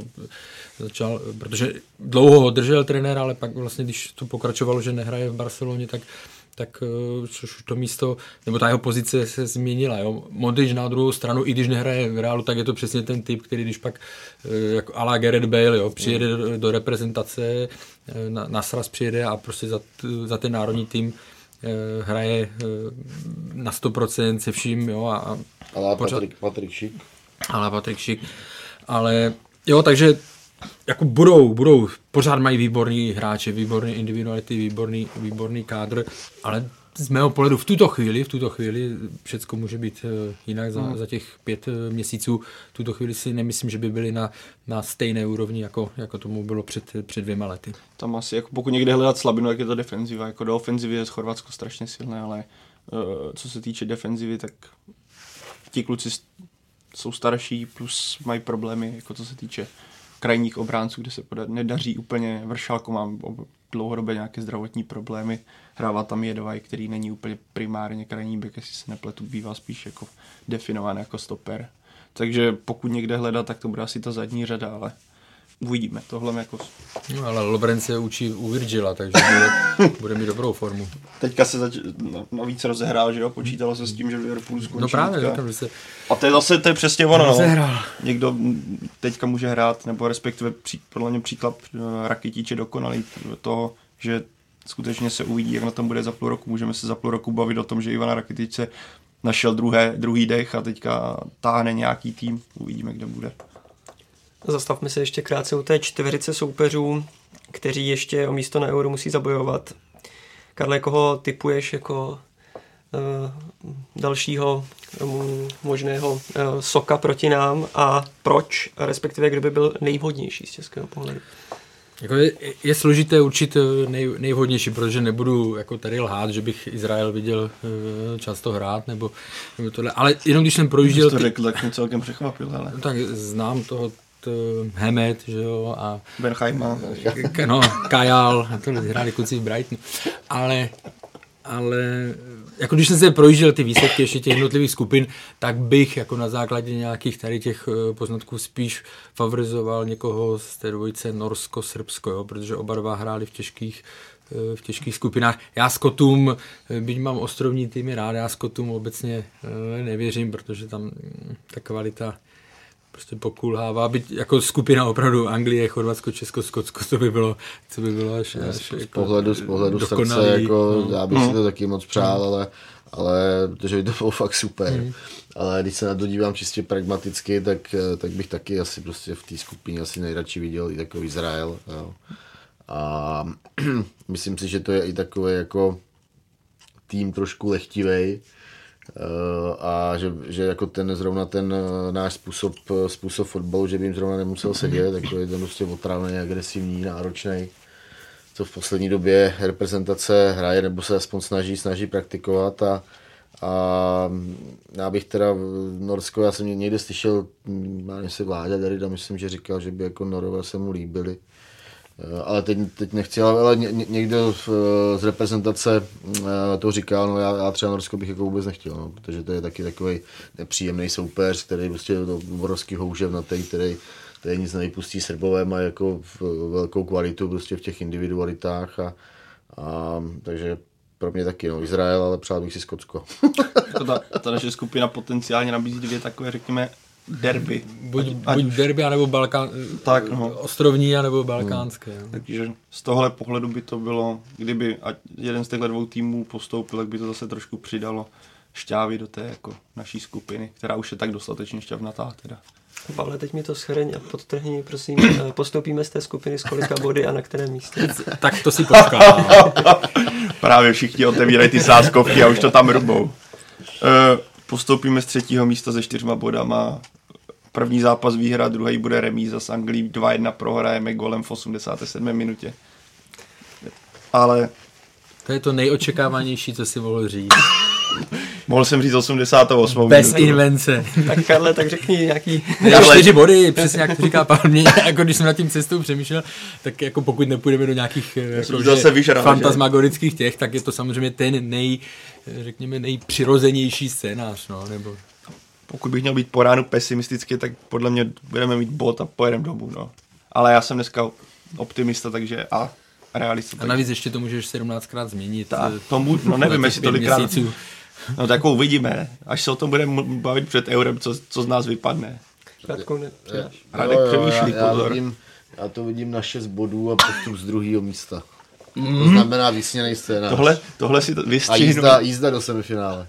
S6: začal, protože dlouho ho držel trenér, ale pak vlastně, když to pokračovalo, že nehraje v Barceloně, tak tak eh, což to místo, nebo ta jeho pozice se změnila. Jo. Modrič na druhou stranu, i když nehraje v Reálu, tak je to přesně ten typ, který když pak jako ala Gareth Bale jo, přijede do, do reprezentace, na, na sraz přijede a prostě za, za ten národní tým hraje na 100% se vším. Jo, a,
S5: ale pořád, Patrik, Patrik Šik.
S6: Ale Patrik Šik. Ale jo, takže jako budou, budou, pořád mají výborní hráče, výborný individuality, výborný, výborný kádr, ale z mého pohledu v tuto chvíli, v tuto chvíli všechno může být eh, jinak za, hmm. za těch pět eh, měsíců. V tuto chvíli si nemyslím, že by byli na, na stejné úrovni, jako, jako tomu bylo před, před dvěma lety.
S7: Tam asi, jako pokud někde hledat slabinu, jak je to defenziva. Jako do ofenzivy je z Chorvatsko strašně silné, ale uh, co se týče defenzivy, tak ti kluci jsou starší, plus mají problémy, jako co se týče krajních obránců, kde se poda- nedaří úplně vršálku, mám dlouhodobě nějaké zdravotní problémy. Hrává tam Jedovaj, který není úplně primárně krajní back, jestli se nepletu, bývá spíš jako definován jako stoper. Takže pokud někde hledat, tak to bude asi ta zadní řada, ale uvidíme. Tohle jako...
S6: No, ale Lovren se učí u Virgila, takže bude, bude mít dobrou formu.
S7: Teďka se zač... no, navíc rozehrál, že jo? Počítalo se s tím, že v Liverpoolu skončí.
S6: No právě, říkám, že se...
S7: A to je zase, to je přesně ono,
S6: no.
S7: Někdo teďka může hrát, nebo respektive pří, podle mě příklad uh, Rakitíče dokonalý toho, že skutečně se uvidí, jak na tom bude za půl roku. Můžeme se za půl roku bavit o tom, že Ivana Rakitič se našel druhé, druhý dech a teďka táhne nějaký tým. Uvidíme, kde bude.
S4: Zastavme se ještě krátce u té čtverice soupeřů, kteří ještě o místo na euro musí zabojovat. Karle, koho typuješ jako dalšího um, možného uh, soka proti nám a proč, respektive kdo by byl nejvhodnější z českého pohledu.
S6: Jako je, je složité určit eh, nej, nejvhodnější, protože nebudu jako tady lhát, že bych Izrael viděl často hrát, nebo, nebo tohle. Ale jenom když jsem projížděl...
S7: Když to řekl, tak mě celkem překvapil, ale...
S6: No, tak znám toho Hemet, že jo, a...
S7: Benheima.
S6: No, Kajal, a tohle hráli kluci v Brightonu. Ale, ale jako když jsem se projížděl ty výsledky ještě těch jednotlivých skupin, tak bych jako na základě nějakých tady těch eh, poznatků spíš favorizoval někoho z té dvojice Norsko-Srbsko, jo, protože oba dva hráli v těžkých eh, v těžkých skupinách. Já Skotům, eh, byť mám ostrovní týmy rád, já Skotům obecně nevěřím, protože tam hm, ta kvalita prostě pokulhává, byť jako skupina opravdu Anglie, Chorvatsko, Česko, Skotsko, to by bylo, to by bylo až, až
S5: z, jako pohledu, z pohledu srdce, jako, no. já bych si to taky moc přál, no. ale, ale protože by to bylo fakt super. Mm. Ale když se na to dívám čistě pragmaticky, tak, tak bych taky asi prostě v té skupině asi nejradši viděl i takový Izrael. Jo. A myslím si, že to je i takový jako tým trošku lehtivej, Eh, a že, že jako ten zrovna ten eh, náš způsob, eh, způsob fotbalu, že by jim zrovna nemusel sedět, tak to je ten prostě otravný, agresivní, náročný, co v poslední době reprezentace hraje nebo se aspoň snaží, snaží praktikovat a, a já bych teda v Norsko, já jsem někde slyšel, hm, já nevím, se Vláďa Derida, myslím, že říkal, že by jako Norové se mu líbili. Eh, ale teď, teď nechci, ale ně, někdo z reprezentace eh, to říkal, no já, já třeba Norsko bych jako vůbec nechtěl, no, protože to je taky takový nepříjemný soupeř, který prostě to obrovský houžev na té, který, který nic nevypustí Srbové, má jako velkou kvalitu prostě v těch individualitách a, a takže pro mě taky, no, Izrael, ale přál bych si Skotsko.
S7: ta, ta naše skupina potenciálně nabízí dvě takové, řekněme, derby.
S6: Buď, ať, buď derby, anebo Balkán, tak, no. ostrovní, anebo balkánské. Hmm.
S7: Takže z tohle pohledu by to bylo, kdyby ať jeden z těchto dvou týmů postoupil, tak by to zase trošku přidalo šťávy do té jako naší skupiny, která už je tak dostatečně šťavnatá teda.
S4: Pavle, teď mi to schreň a podtrhni, prosím, eh, postoupíme z té skupiny z kolika body a na kterém místě.
S6: tak to si počká.
S7: Právě všichni otevírají ty sáskovky a už to tam rubou. Uh, postoupíme z třetího místa se čtyřma bodama První zápas výhra, druhý bude remíza s Anglií, 2-1 prohrajeme golem v 87. minutě. Ale...
S6: To je to nejočekávanější, co si mohl říct.
S7: Mohl jsem říct 88.
S6: Bez minutu. invence.
S4: tak Karle, tak řekni nějaký...
S6: Já čtyři body, přesně jak to říká Pavel. Mě, jako když jsem nad tím cestou přemýšlel, tak jako pokud nepůjdeme do nějakých jako,
S7: zase vyžral,
S6: fantasmagorických těch, tak je to samozřejmě ten nej, řekněme, nejpřirozenější scénář, no, nebo
S7: pokud bych měl být po ránu pesimisticky, tak podle mě budeme mít bod a pojedeme domů, no. Ale já jsem dneska optimista, takže a realista.
S6: A navíc ještě to můžeš 17krát změnit. Ta,
S7: eh, tomu, no nevím, jestli tolikrát. Měsíců. No tak uvidíme. Až se o tom budeme bavit před eurem, co, co z nás vypadne.
S4: Radko, ne,
S7: Radek přemýšlí,
S5: já, já, vidím, já to vidím na 6 bodů a postup z druhého místa. Mm. To znamená vysněný scénář.
S7: Tohle, tohle si to vystříhnu.
S5: A jízda, jízda do semifinále.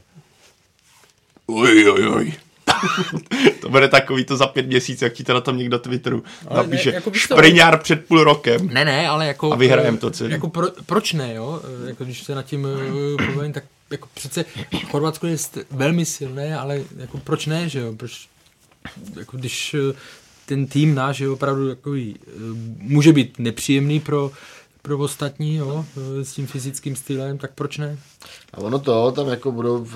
S7: Oj, oj, oj. to bude takový to za pět měsíců, jak ti to na tom někdo Twitteru ale napíše. Ne, jako špriňár před půl rokem.
S6: Ne, ne, ale jako...
S7: A vyhrajem to celý.
S6: Jako pro, proč ne, jo? Jako když se nad tím uh, povím, tak jako přece Chorvatsko je velmi silné, ale jako proč ne, že jo? Proč, jako když ten tým náš je opravdu takový, může být nepříjemný pro pro ostatní, jo, s tím fyzickým stylem, tak proč ne?
S5: A ono to, tam jako budou,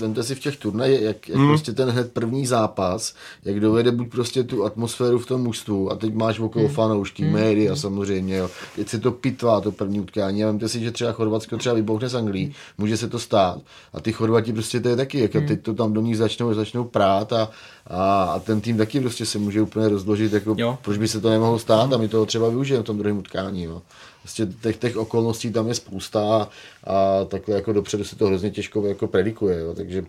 S5: vemte si v těch turnajích, jak, jak hmm. prostě ten hned první zápas, jak dovede buď prostě tu atmosféru v tom mužstvu a teď máš okolo hmm. fanoušky, hmm. média hmm. samozřejmě, jo. Teď se to pitvá, to první utkání a vemte si, že třeba Chorvatsko třeba vybouchne z Anglii, hmm. může se to stát a ty Chorvati prostě to je taky, jako hmm. teď to tam do nich začnou, začnou prát a, a, a, ten tým taky prostě se může úplně rozložit, jako jo. proč by se to nemohlo stát a my toho třeba využijeme v tom druhém utkání, jo. Prostě těch, těch okolností tam je spousta a, a takhle jako dopředu se to hrozně těžko jako predikuje, jo, takže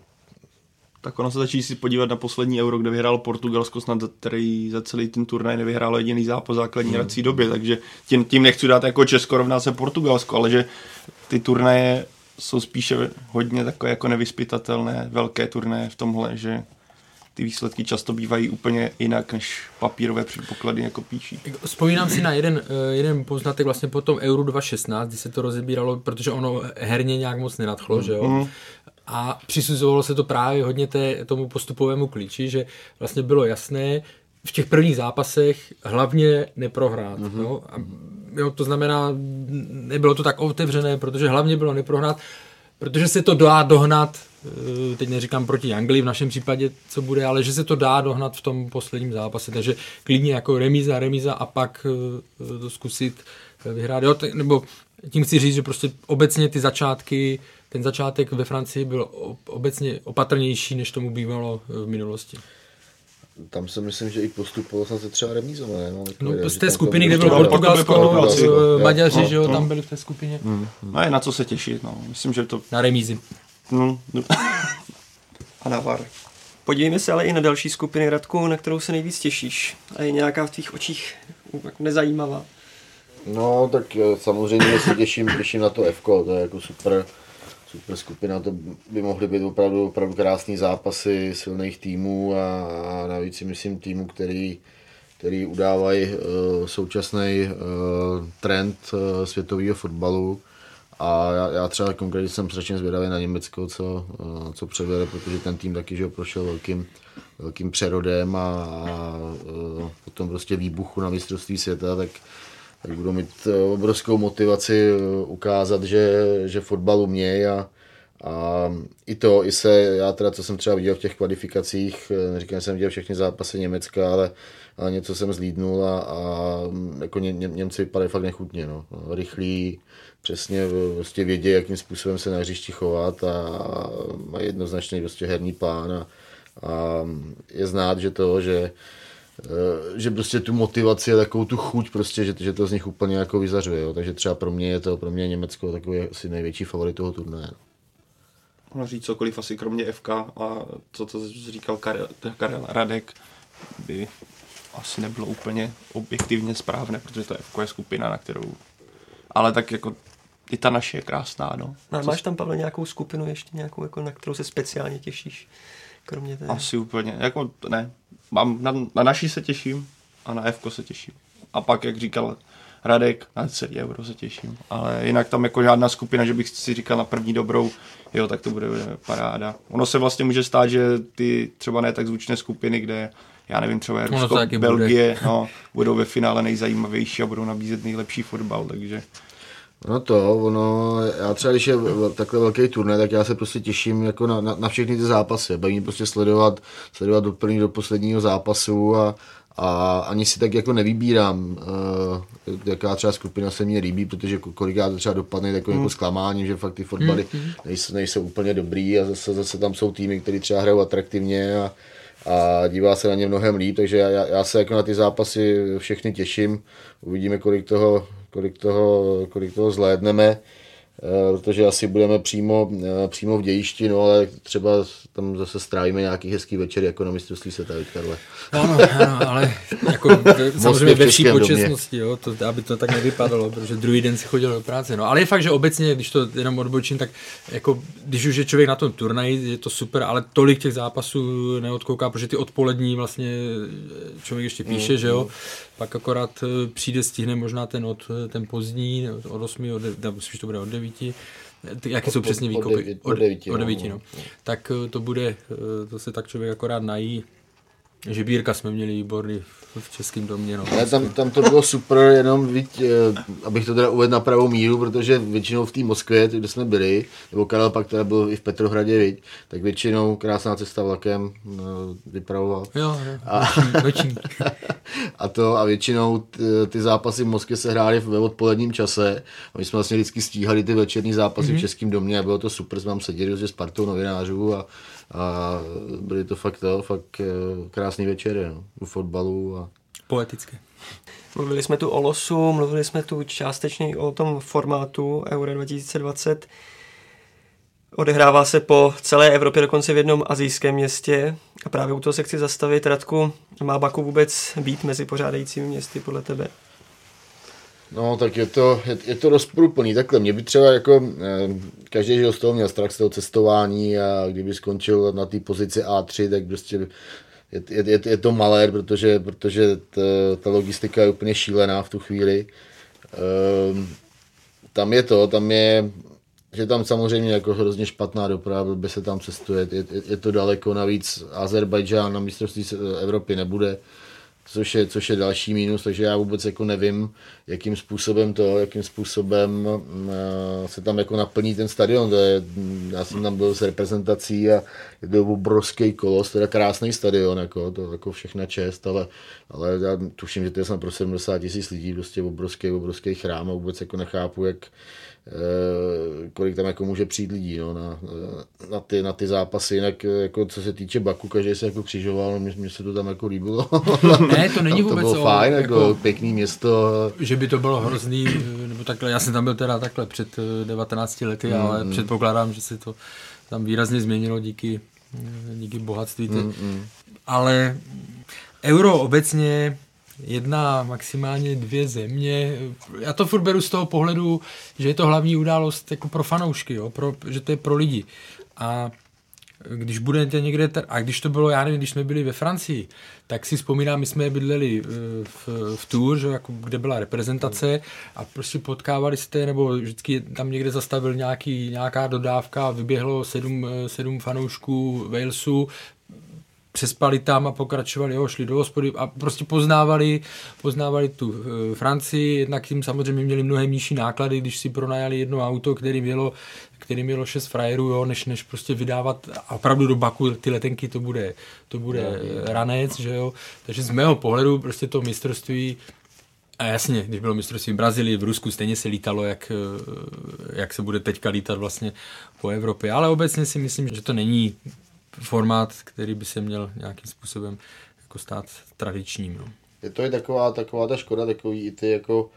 S7: tak ono se začíná si podívat na poslední euro, kde vyhrál Portugalsko, snad který za celý ten turnaj nevyhrál jediný zápas základní hmm. hrací době, takže tím, tím nechci dát jako Česko rovná se Portugalsko, ale že ty turnaje jsou spíše hodně takové jako nevyspytatelné, velké turnaje v tomhle, že ty výsledky často bývají úplně jinak, než papírové předpoklady jako píší.
S6: Vzpomínám si na jeden, eh, jeden poznatek vlastně po tom Euro 2016, kdy se to rozebíralo, protože ono herně nějak moc nenadchlo, mm. že jo? Mm. a přisuzovalo se to právě hodně té, tomu postupovému klíči, že vlastně bylo jasné, v těch prvních zápasech hlavně neprohrát. Mm-hmm. Jo? A, jo, to znamená, nebylo to tak otevřené, protože hlavně bylo neprohrát, protože se to dá dohnat, teď neříkám proti Anglii v našem případě, co bude, ale že se to dá dohnat v tom posledním zápase, takže klidně jako remíza, remíza a pak eh, to zkusit vyhrát. Jo, nebo tím chci říct, že prostě obecně ty začátky, ten začátek ve Francii byl obecně opatrnější, než tomu bývalo v minulosti
S5: tam si myslím, že i postupoval jsem se třeba remízou, ne?
S6: No, no z té skupiny, kde bylo Portugalsko, Maďaři, že jo, tam byli v té skupině.
S7: Hmm. No je na co se těšit, no. Myslím, že to...
S6: Na remízi.
S7: No, no. a na VAR.
S4: Podívejme se ale i na další skupiny, Radku, na kterou se nejvíc těšíš. A je nějaká v tvých očích nezajímavá.
S5: No, tak eh, samozřejmě se těším, těším na to F, to je jako super super skupina, to by mohly být opravdu, opravdu krásné zápasy silných týmů a, a navíc si myslím týmu, který, který udávají uh, současný uh, trend uh, světového fotbalu. A já, já třeba konkrétně jsem strašně zvědavý na Německo, co, uh, co převede, protože ten tým taky že prošel velkým, velkým přerodem a, a potom prostě výbuchu na mistrovství světa, tak tak budou mít eh, obrovskou motivaci eh, ukázat, že, že fotbal umějí a, a i to, i se, já teda, co jsem třeba viděl v těch kvalifikacích, eh, neříkám, že jsem viděl všechny zápasy Německa, ale, ale něco jsem zlídnul a, a jako ně, ně, Němci vypadají fakt nechutně, no. Rychlí, přesně prostě vědí, jakým způsobem se na hřišti chovat a, a mají jednoznačný prostě herní plán a, a je znát, že to, že Eh, že prostě tu motivaci a takovou tu chuť prostě, že, že to z nich úplně jako vyzařuje, jo. takže třeba pro mě je to, pro mě Německo takový asi největší favorit toho turnaje.
S7: Mohla říct cokoliv asi kromě FK a to, co říkal Karel, Karel Radek, by asi nebylo úplně objektivně správné, protože to je skupina, na kterou... Ale tak jako i ta naše je krásná, no.
S4: no máš tam, Pavel, nějakou skupinu ještě nějakou, jako, na kterou se speciálně těšíš? Kromě té...
S7: Asi úplně, jako ne. Mám, na, na naší se těším a na F se těším. A pak, jak říkal Radek, na celý euro se těším. Ale jinak tam jako žádná skupina, že bych si říkal na první dobrou, jo, tak to bude paráda. Ono se vlastně může stát, že ty třeba ne tak zvučné skupiny, kde já nevím, třeba Rusko, Belgie, bude. no, budou ve finále nejzajímavější a budou nabízet nejlepší fotbal, takže
S5: No to, ono, já třeba když je takhle velký turné, tak já se prostě těším jako na, na, na všechny ty zápasy. Baví prostě sledovat, sledovat do první do posledního zápasu a, a ani si tak jako nevybírám, uh, jaká třeba skupina se mně líbí, protože kolikrát to třeba dopadne jako, mm. jako zklamáním, že fakt ty fotbaly mm. nejsou, nejsou úplně dobrý a zase, zase tam jsou týmy, které třeba hrajou atraktivně a, a dívá se na ně mnohem líp, takže já, já se jako na ty zápasy všechny těším. Uvidíme, kolik toho, kolik toho, kolik toho zhlédneme. Eh, protože asi budeme přímo, eh, přímo v dějišti, no ale třeba tam zase strávíme nějaký hezký večer jako na mistrovství světa, Karle.
S6: Ano, ano, ale jako samozřejmě ve vší počestnosti, jo, to, aby to tak nevypadalo, protože druhý den si chodil do práce. No, ale je fakt, že obecně, když to jenom odbočím, tak jako, když už je člověk na tom turnaji, je to super, ale tolik těch zápasů neodkouká, protože ty odpolední vlastně člověk ještě píše, mm, že jo, mm. pak akorát eh, přijde, stihne možná ten od ten pozdní, od 8, od, spíš to bude od 9, devíti, jaké jsou přesně výkopy?
S5: Od, devíti,
S6: od devíti, no. no. Tak eh, to bude, eh, to se tak člověk akorát nají, Žibírka jsme měli výborný v Českém domě. No.
S5: Ale tam, tam to bylo super, jenom víc, eh, abych to teda uvedl na pravou míru, protože většinou v té Moskvě, kde jsme byli, nebo Karel pak teda byl i v Petrohradě, viď, tak většinou krásná cesta vlakem no, vypravoval.
S6: Jo, jo,
S5: a, a to a většinou ty, ty zápasy v Moskvě se hrály ve odpoledním čase a my jsme vlastně vždycky stíhali ty večerní zápasy mm-hmm. v mhm. Českém domě a bylo to super, jsme tam seděli s partou novinářů a a byly to fakt, to, fakt eh, krásný večery no, u fotbalu. A...
S6: Poetické.
S4: Mluvili jsme tu o losu, mluvili jsme tu částečně o tom formátu Euro 2020. Odehrává se po celé Evropě, dokonce v jednom azijském městě. A právě u toho se chci zastavit. Radku, má Baku vůbec být mezi pořádajícími městy podle tebe?
S5: No, tak je to, je, je to rozprůplný. Takhle, mě by třeba jako, eh, každý že z toho měl strach z toho cestování a kdyby skončil na té pozici A3, tak prostě je, je, je to malé, protože, protože ta, ta logistika je úplně šílená v tu chvíli. Um, tam je to, tam je, že tam samozřejmě jako hrozně špatná doprava, by se tam cestuje, je, je, je to daleko, navíc Azerbajdžán na mistrovství Evropy nebude, což je, což je další mínus, takže já vůbec jako nevím, jakým způsobem to, jakým způsobem uh, se tam jako naplní ten stadion. To je, já jsem tam byl s reprezentací a je to obrovský kolos, teda krásný stadion, jako, to jako všechna čest, ale, ale já tuším, že to je snad pro 70 tisíc lidí, prostě obrovský, obrovský chrám a vůbec jako nechápu, jak, Eh, kolik tam jako může přijít lidí no, na, na, ty, na ty zápasy. Jinak eh, jako co se týče Baku, každý se jako křižoval, mně, mně se to tam jako líbilo.
S6: Ne, to není vůbec
S5: to bylo o, fajn, jako, jako pěkný město.
S6: Že by to bylo hrozný, nebo takhle, já jsem tam byl teda takhle před 19 eh, lety, mm, ale mm. předpokládám, že se to tam výrazně změnilo díky, díky bohatství. Mm, mm. Ale euro obecně jedna, maximálně dvě země. Já to furt beru z toho pohledu, že je to hlavní událost jako pro fanoušky, jo? Pro, že to je pro lidi. A když budete někde, a když to bylo, já nevím, když jsme byli ve Francii, tak si vzpomínám, my jsme bydleli eh, v, v Tour, že, jako, kde byla reprezentace a prostě potkávali jste, nebo vždycky tam někde zastavil nějaký, nějaká dodávka vyběhlo sedm, eh, sedm fanoušků Walesu, přespali tam a pokračovali, jo, šli do hospody a prostě poznávali, poznávali tu e, Francii, jednak tím samozřejmě měli mnohem nižší náklady, když si pronajali jedno auto, který mělo, který mělo šest frajerů, jo, než, než prostě vydávat a opravdu do Baku ty letenky to bude, to bude no, ranec, že jo. Takže z mého pohledu prostě to mistrovství a jasně, když bylo mistrovství v Brazílii, v Rusku, stejně se lítalo, jak, e, jak se bude teďka lítat vlastně po Evropě. Ale obecně si myslím, že to není formát, který by se měl nějakým způsobem jako stát tradičním. No.
S5: Je to je taková, taková ta škoda, takový i ty jako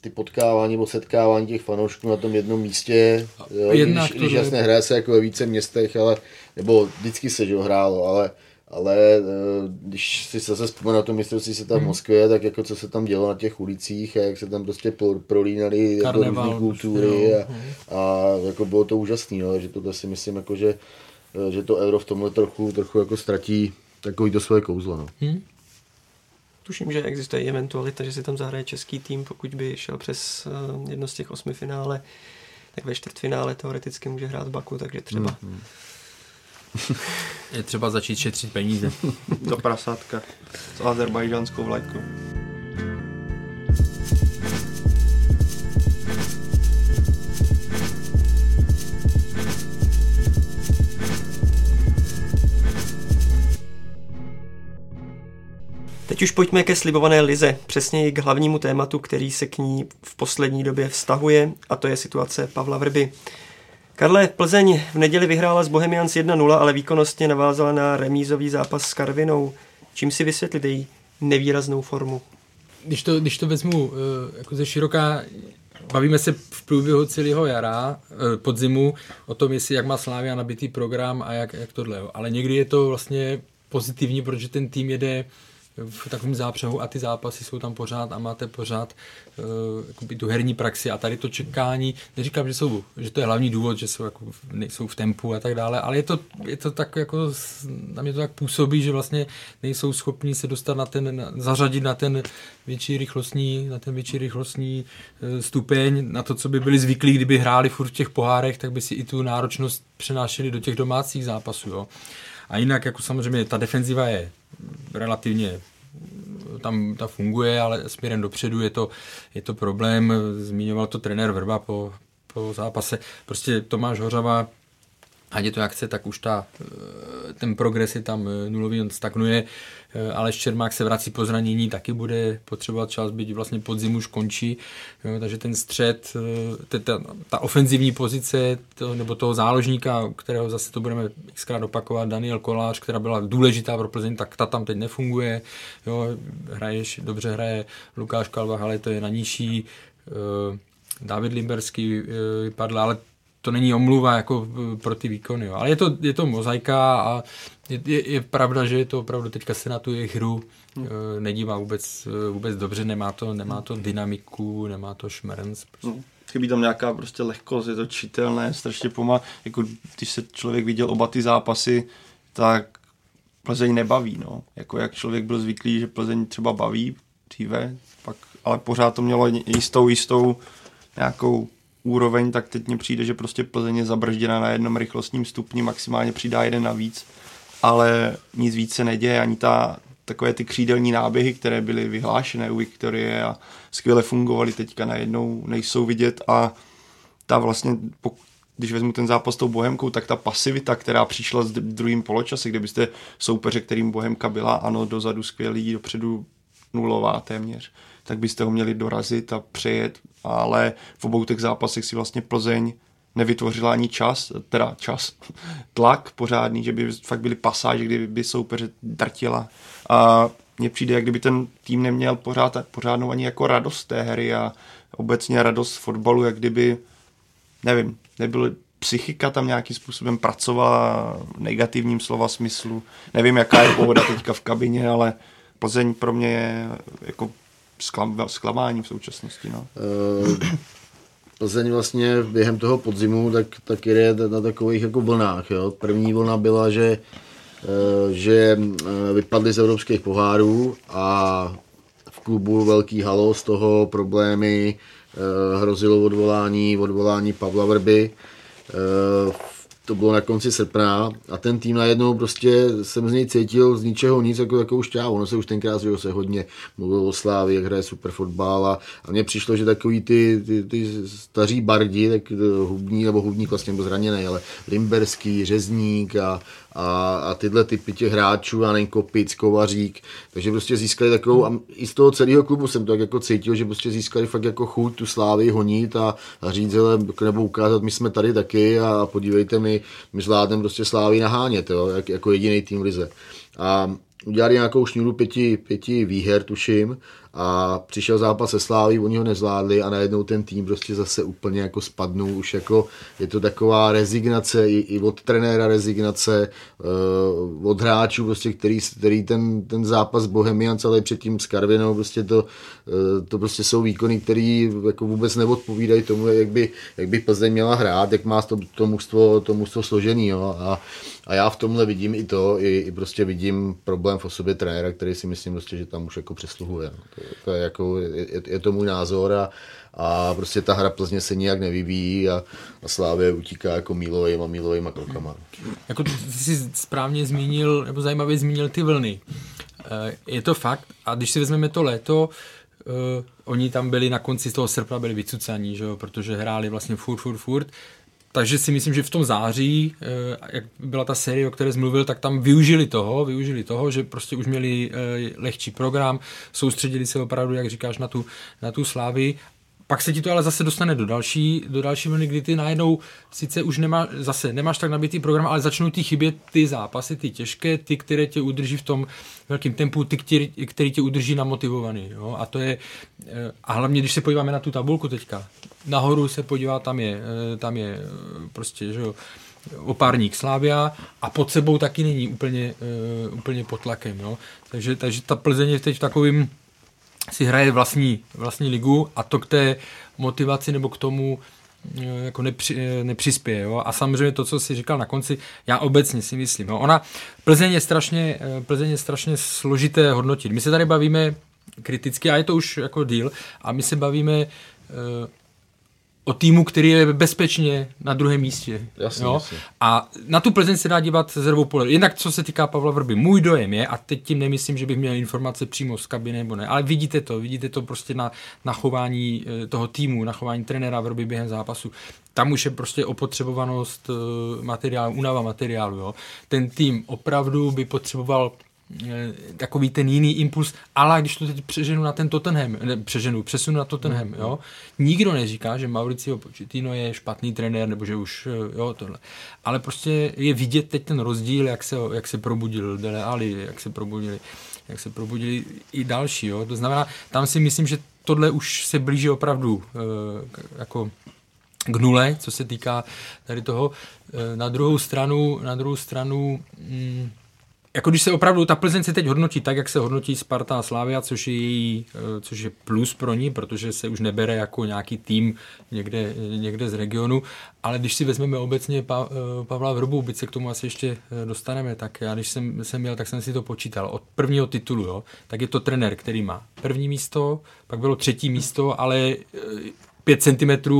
S5: ty potkávání nebo setkávání těch fanoušků na tom jednom místě, jo, Jednak když, když jasně hraje se jako ve více městech, ale, nebo vždycky se že hrálo, ale, ale eh, když si zase vzpomenu na to mistrovství se tam v hmm. Moskvě, tak jako co se tam dělo na těch ulicích a jak se tam prostě prolínali jako různé kultury a, a, jako bylo to úžasné, no, že to si myslím jako, že že to euro v tomhle trochu, trochu jako ztratí takový to svoje kouzlo. No. Hmm.
S4: Tuším, že existuje eventualita, že si tam zahraje český tým, pokud by šel přes uh, jedno z těch osmi finále, tak ve čtvrtfinále teoreticky může hrát Baku, takže třeba. Hmm.
S6: Je třeba začít šetřit peníze.
S7: Do prasátka s azerbajžanskou vlajkou.
S4: Teď už pojďme ke slibované lize, přesněji k hlavnímu tématu, který se k ní v poslední době vztahuje, a to je situace Pavla Vrby. Karle, Plzeň v neděli vyhrála s Bohemians 1-0, ale výkonnostně navázala na remízový zápas s Karvinou. Čím si vysvětlit její nevýraznou formu?
S6: Když to, když to vezmu eh, jako ze široká, bavíme se v průběhu celého jara, eh, podzimu, o tom, jestli jak má Slávia nabitý program a jak, jak tohle. Ale někdy je to vlastně pozitivní, protože ten tým jede v takovém zápřehu a ty zápasy jsou tam pořád a máte pořád uh, tu herní praxi a tady to čekání, neříkám, že, jsou, že to je hlavní důvod, že jsou, jako, nejsou v tempu a tak dále, ale je to, je to tak jako, na mě to tak působí, že vlastně nejsou schopni se dostat na ten, na, zařadit na ten větší rychlostní, na ten větší rychlostní uh, stupeň, na to, co by byli zvyklí, kdyby hráli furt v těch pohárech, tak by si i tu náročnost přenášeli do těch domácích zápasů, jo. A jinak jako samozřejmě ta defenziva je relativně tam ta funguje, ale směrem dopředu je to, je to problém. Zmiňoval to trenér Vrba po, po zápase. Prostě Tomáš Hořava ať je to jak chce, tak už ta, eh, ten progres je tam eh, nulový, on stagnuje. Eh, ale Čermák se vrací po zranění, taky bude potřebovat čas, byť vlastně podzim už končí. Jo, takže ten střed, ta, ta ofenzivní pozice to, nebo toho záložníka, kterého zase to budeme xkrát opakovat, Daniel Kolář, která byla důležitá pro Plzeň, tak ta tam teď nefunguje. Jo, hraješ, dobře hraje Lukáš Kalva, ale to je na nižší. David Limberský vypadl, ale to není omluva jako pro ty výkony, jo. ale je to, je to mozaika a je, je, je pravda, že je to opravdu teďka se na tu jejich hru hmm. nedívá vůbec, vůbec dobře, nemá to, nemá to dynamiku, nemá to šmerns. Prostě. Hmm.
S7: Chybí tam nějaká prostě lehkost, je to čitelné, strašně pomal. Jako když se člověk viděl oba ty zápasy, tak Plzeň nebaví, no. Jako jak člověk byl zvyklý, že Plzeň třeba baví dříve, pak, ale pořád to mělo jistou, jistou nějakou úroveň, tak teď mně přijde, že prostě Plzeň je zabržděna na jednom rychlostním stupni, maximálně přidá jeden navíc, ale nic víc se neděje, ani ta, takové ty křídelní náběhy, které byly vyhlášené u Viktorie a skvěle fungovaly, teďka najednou nejsou vidět a ta vlastně, když vezmu ten zápas s tou Bohemkou, tak ta pasivita, která přišla s druhým poločase, kde byste soupeře, kterým Bohemka byla, ano, dozadu skvělý, dopředu nulová téměř, tak byste ho měli dorazit a přejet, ale v obou těch zápasech si vlastně Plzeň nevytvořila ani čas, teda čas, tlak pořádný, že by fakt byly pasáže, kdyby by soupeře drtila. A mně přijde, jak kdyby ten tým neměl pořád, pořádnou ani jako radost té hry a obecně radost fotbalu, jak kdyby, nevím, nebyl psychika tam nějakým způsobem pracovala v negativním slova smyslu. Nevím, jaká je pohoda teďka v kabině, ale Plzeň pro mě je jako zklamání v současnosti. No. Uh,
S5: Plzeň vlastně během toho podzimu tak, tak jde na takových jako vlnách. Jo. První vlna byla, že, uh, že uh, vypadli z evropských pohárů a v klubu velký halo z toho problémy, hrozilo odvolání, odvolání Pavla Vrby. To bylo na konci srpna a ten tým najednou prostě jsem z něj cítil z ničeho nic jako takovou šťávu. Ono se už tenkrát že se hodně mluvilo o Slávě, jak hraje super fotbal a, a mně přišlo, že takový ty, ty, ty staří bardi, tak hubní, nebo hubník vlastně byl zraněný, ale Limberský, Řezník a, a, a tyhle typy těch hráčů, a Kopic, Kovařík, takže prostě získali takovou, a i z toho celého klubu jsem to tak jako cítil, že prostě získali fakt jako chuť tu slávy honit a, a říct, hele, nebo ukázat, my jsme tady taky a podívejte, my, my zvládneme prostě slávy nahánět, jo, jak, jako jediný tým Lize. A udělali nějakou šňůru pěti, pěti výher, tuším, a přišel zápas se Sláví, oni ho nezvládli a najednou ten tým prostě zase úplně jako spadnul, už jako je to taková rezignace i, i od trenéra rezignace, uh, od hráčů prostě, který, který ten, ten zápas Bohemian celý předtím s Karvinou, prostě to, to prostě jsou výkony, které jako vůbec neodpovídají tomu, jak by, jak by Plzeň měla hrát, jak má to, to, mužstvo, to mužstvo složený, jo, a a já v tomhle vidím i to, i, i prostě vidím problém v osobě trenéra, který si myslím prostě, že tam už jako přesluhuje. No. To, to je, jako, je, je, to můj názor a, a prostě ta hra Plzně se nijak nevyvíjí a, a Slávě utíká jako mílovým a mílovým krokama.
S6: Jako ty jsi správně zmínil, nebo zajímavě zmínil ty vlny. Eh, je to fakt a když si vezmeme to léto, Uh, oni tam byli na konci toho srpna byli vycucaní, že jo, protože hráli vlastně furt, furt, furt. Takže si myslím, že v tom září, eh, jak byla ta série, o které mluvil, tak tam využili toho, využili toho, že prostě už měli eh, lehčí program, soustředili se opravdu, jak říkáš, na tu, na tu slávy pak se ti to ale zase dostane do další, do další vlny, kdy ty najednou sice už nemá, zase nemáš tak nabitý program, ale začnou ti chybět ty zápasy, ty těžké, ty, které tě udrží v tom velkém tempu, ty, který tě udrží namotivovaný. Jo? A to je, eh, a hlavně, když se podíváme na tu tabulku teďka, nahoru se podívá, tam je, eh, tam je eh, prostě, že jo, opárník Slávia a pod sebou taky není úplně, úplně pod tlakem. Jo? Takže, takže ta Plzeň je teď v takovým si hraje vlastní, vlastní ligu a to k té motivaci nebo k tomu eh, jako nepři, eh, nepřispěje. Jo? A samozřejmě to, co si říkal na konci, já obecně si myslím. Jo? Ona, Plzeň je, strašně, eh, Plzeň je strašně složité hodnotit. My se tady bavíme kriticky a je to už jako díl a my se bavíme o týmu, který je bezpečně na druhém místě.
S5: Jasně, jo? jasně.
S6: A na tu Plzeň se dá dívat ze dvou pohledů. Jinak, co se týká Pavla Vrby, můj dojem je, a teď tím nemyslím, že bych měl informace přímo z kabiny nebo ne, ale vidíte to, vidíte to prostě na, na chování eh, toho týmu, na chování trenéra Vrby během zápasu. Tam už je prostě opotřebovanost eh, materiálu, únava materiálu. Jo? Ten tým opravdu by potřeboval takový ten jiný impuls, ale když to teď přeženu na ten Tottenham, ne, přeženu, přesunu na Tottenham, mm. jo, nikdo neříká, že Mauricio Pochettino je špatný trenér, nebo že už, eh, jo, tohle. Ale prostě je vidět teď ten rozdíl, jak se, jak se probudil Dele Ali, jak se probudili, jak se probudili i další, jo. To znamená, tam si myslím, že tohle už se blíží opravdu e, jako k nule, co se týká tady toho. Na druhou stranu, na druhou stranu, mm, jako když se opravdu, ta Plzeň se teď hodnotí tak, jak se hodnotí Sparta a Slavia, což je, její, eh, což je plus pro ní, protože se už nebere jako nějaký tým někde, někde z regionu, ale když si vezmeme obecně pa, eh, Pavla Vrbu, byť se k tomu asi ještě eh, dostaneme, tak já když jsem, jsem měl, tak jsem si to počítal. Od prvního titulu, jo, tak je to trenér, který má první místo, pak bylo třetí místo, ale 5 cm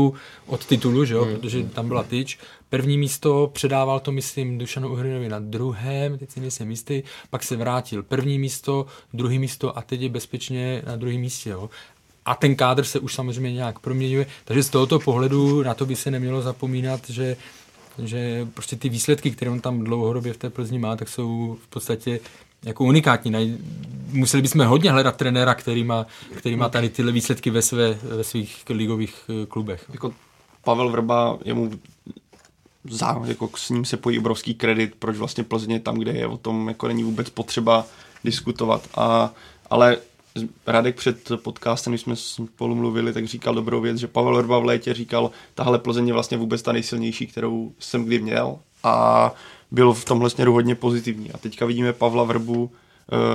S6: od titulu, že jo, hmm. protože tam byla tyč. První místo předával to, myslím, Dušanu Uhrinovi na druhém, teď si nejsem jistý, pak se vrátil první místo, druhý místo a teď je bezpečně na druhém místě. Jo. A ten kádr se už samozřejmě nějak proměňuje, takže z tohoto pohledu na to by se nemělo zapomínat, že že prostě ty výsledky, které on tam dlouhodobě v té Plzni má, tak jsou v podstatě jako unikátní. Museli bychom hodně hledat trenéra, který má, který má tady tyhle výsledky ve, své, ve svých ligových eh, klubech.
S7: Jako Pavel Vrba, jemu za, jako s ním se pojí obrovský kredit, proč vlastně Plzně tam, kde je, o tom jako není vůbec potřeba diskutovat. A, ale Radek před podcastem, když jsme spolu mluvili, tak říkal dobrou věc, že Pavel Vrba v létě říkal, tahle Plzeň je vlastně vůbec ta nejsilnější, kterou jsem kdy měl a byl v tomhle směru hodně pozitivní. A teďka vidíme Pavla Vrbu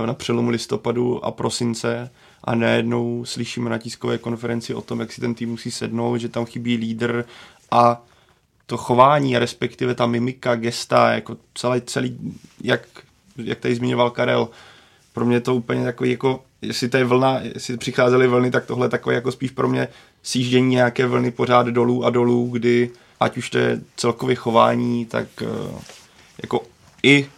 S7: eh, na přelomu listopadu a prosince a najednou slyšíme na tiskové konferenci o tom, jak si ten tým musí sednout, že tam chybí lídr a to chování, respektive ta mimika, gesta, jako celý, celý jak, jak tady zmiňoval Karel, pro mě to úplně takový jako, jestli to je vlna, jestli přicházely vlny, tak tohle takové jako spíš pro mě sjíždění nějaké vlny pořád dolů a dolů, kdy ať už to je celkově chování, tak eh, jako i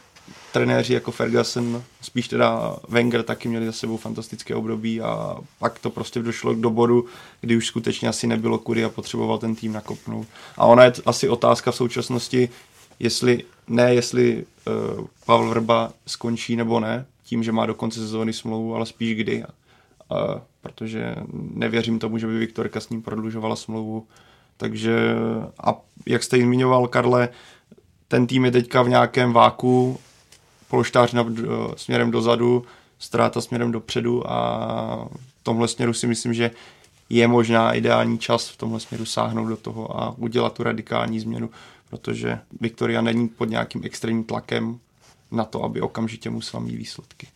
S7: trenéři jako Ferguson, spíš teda Wenger taky měli za sebou fantastické období a pak to prostě došlo do bodu, kdy už skutečně asi nebylo kudy a potřeboval ten tým nakopnout. A ona je asi otázka v současnosti, jestli ne, jestli uh, Pavel Vrba skončí nebo ne, tím, že má do konce sezóny smlouvu, ale spíš kdy. Uh, protože nevěřím tomu, že by Viktorka s ním prodlužovala smlouvu. Takže a jak jste zmiňoval, Karle, ten tým je teďka v nějakém váku, polštář na, směrem dozadu, ztráta směrem dopředu a v tomhle směru si myslím, že je možná ideální čas v tomhle směru sáhnout do toho a udělat tu radikální změnu, protože Viktoria není pod nějakým extrémním tlakem na to, aby okamžitě musela mít výsledky.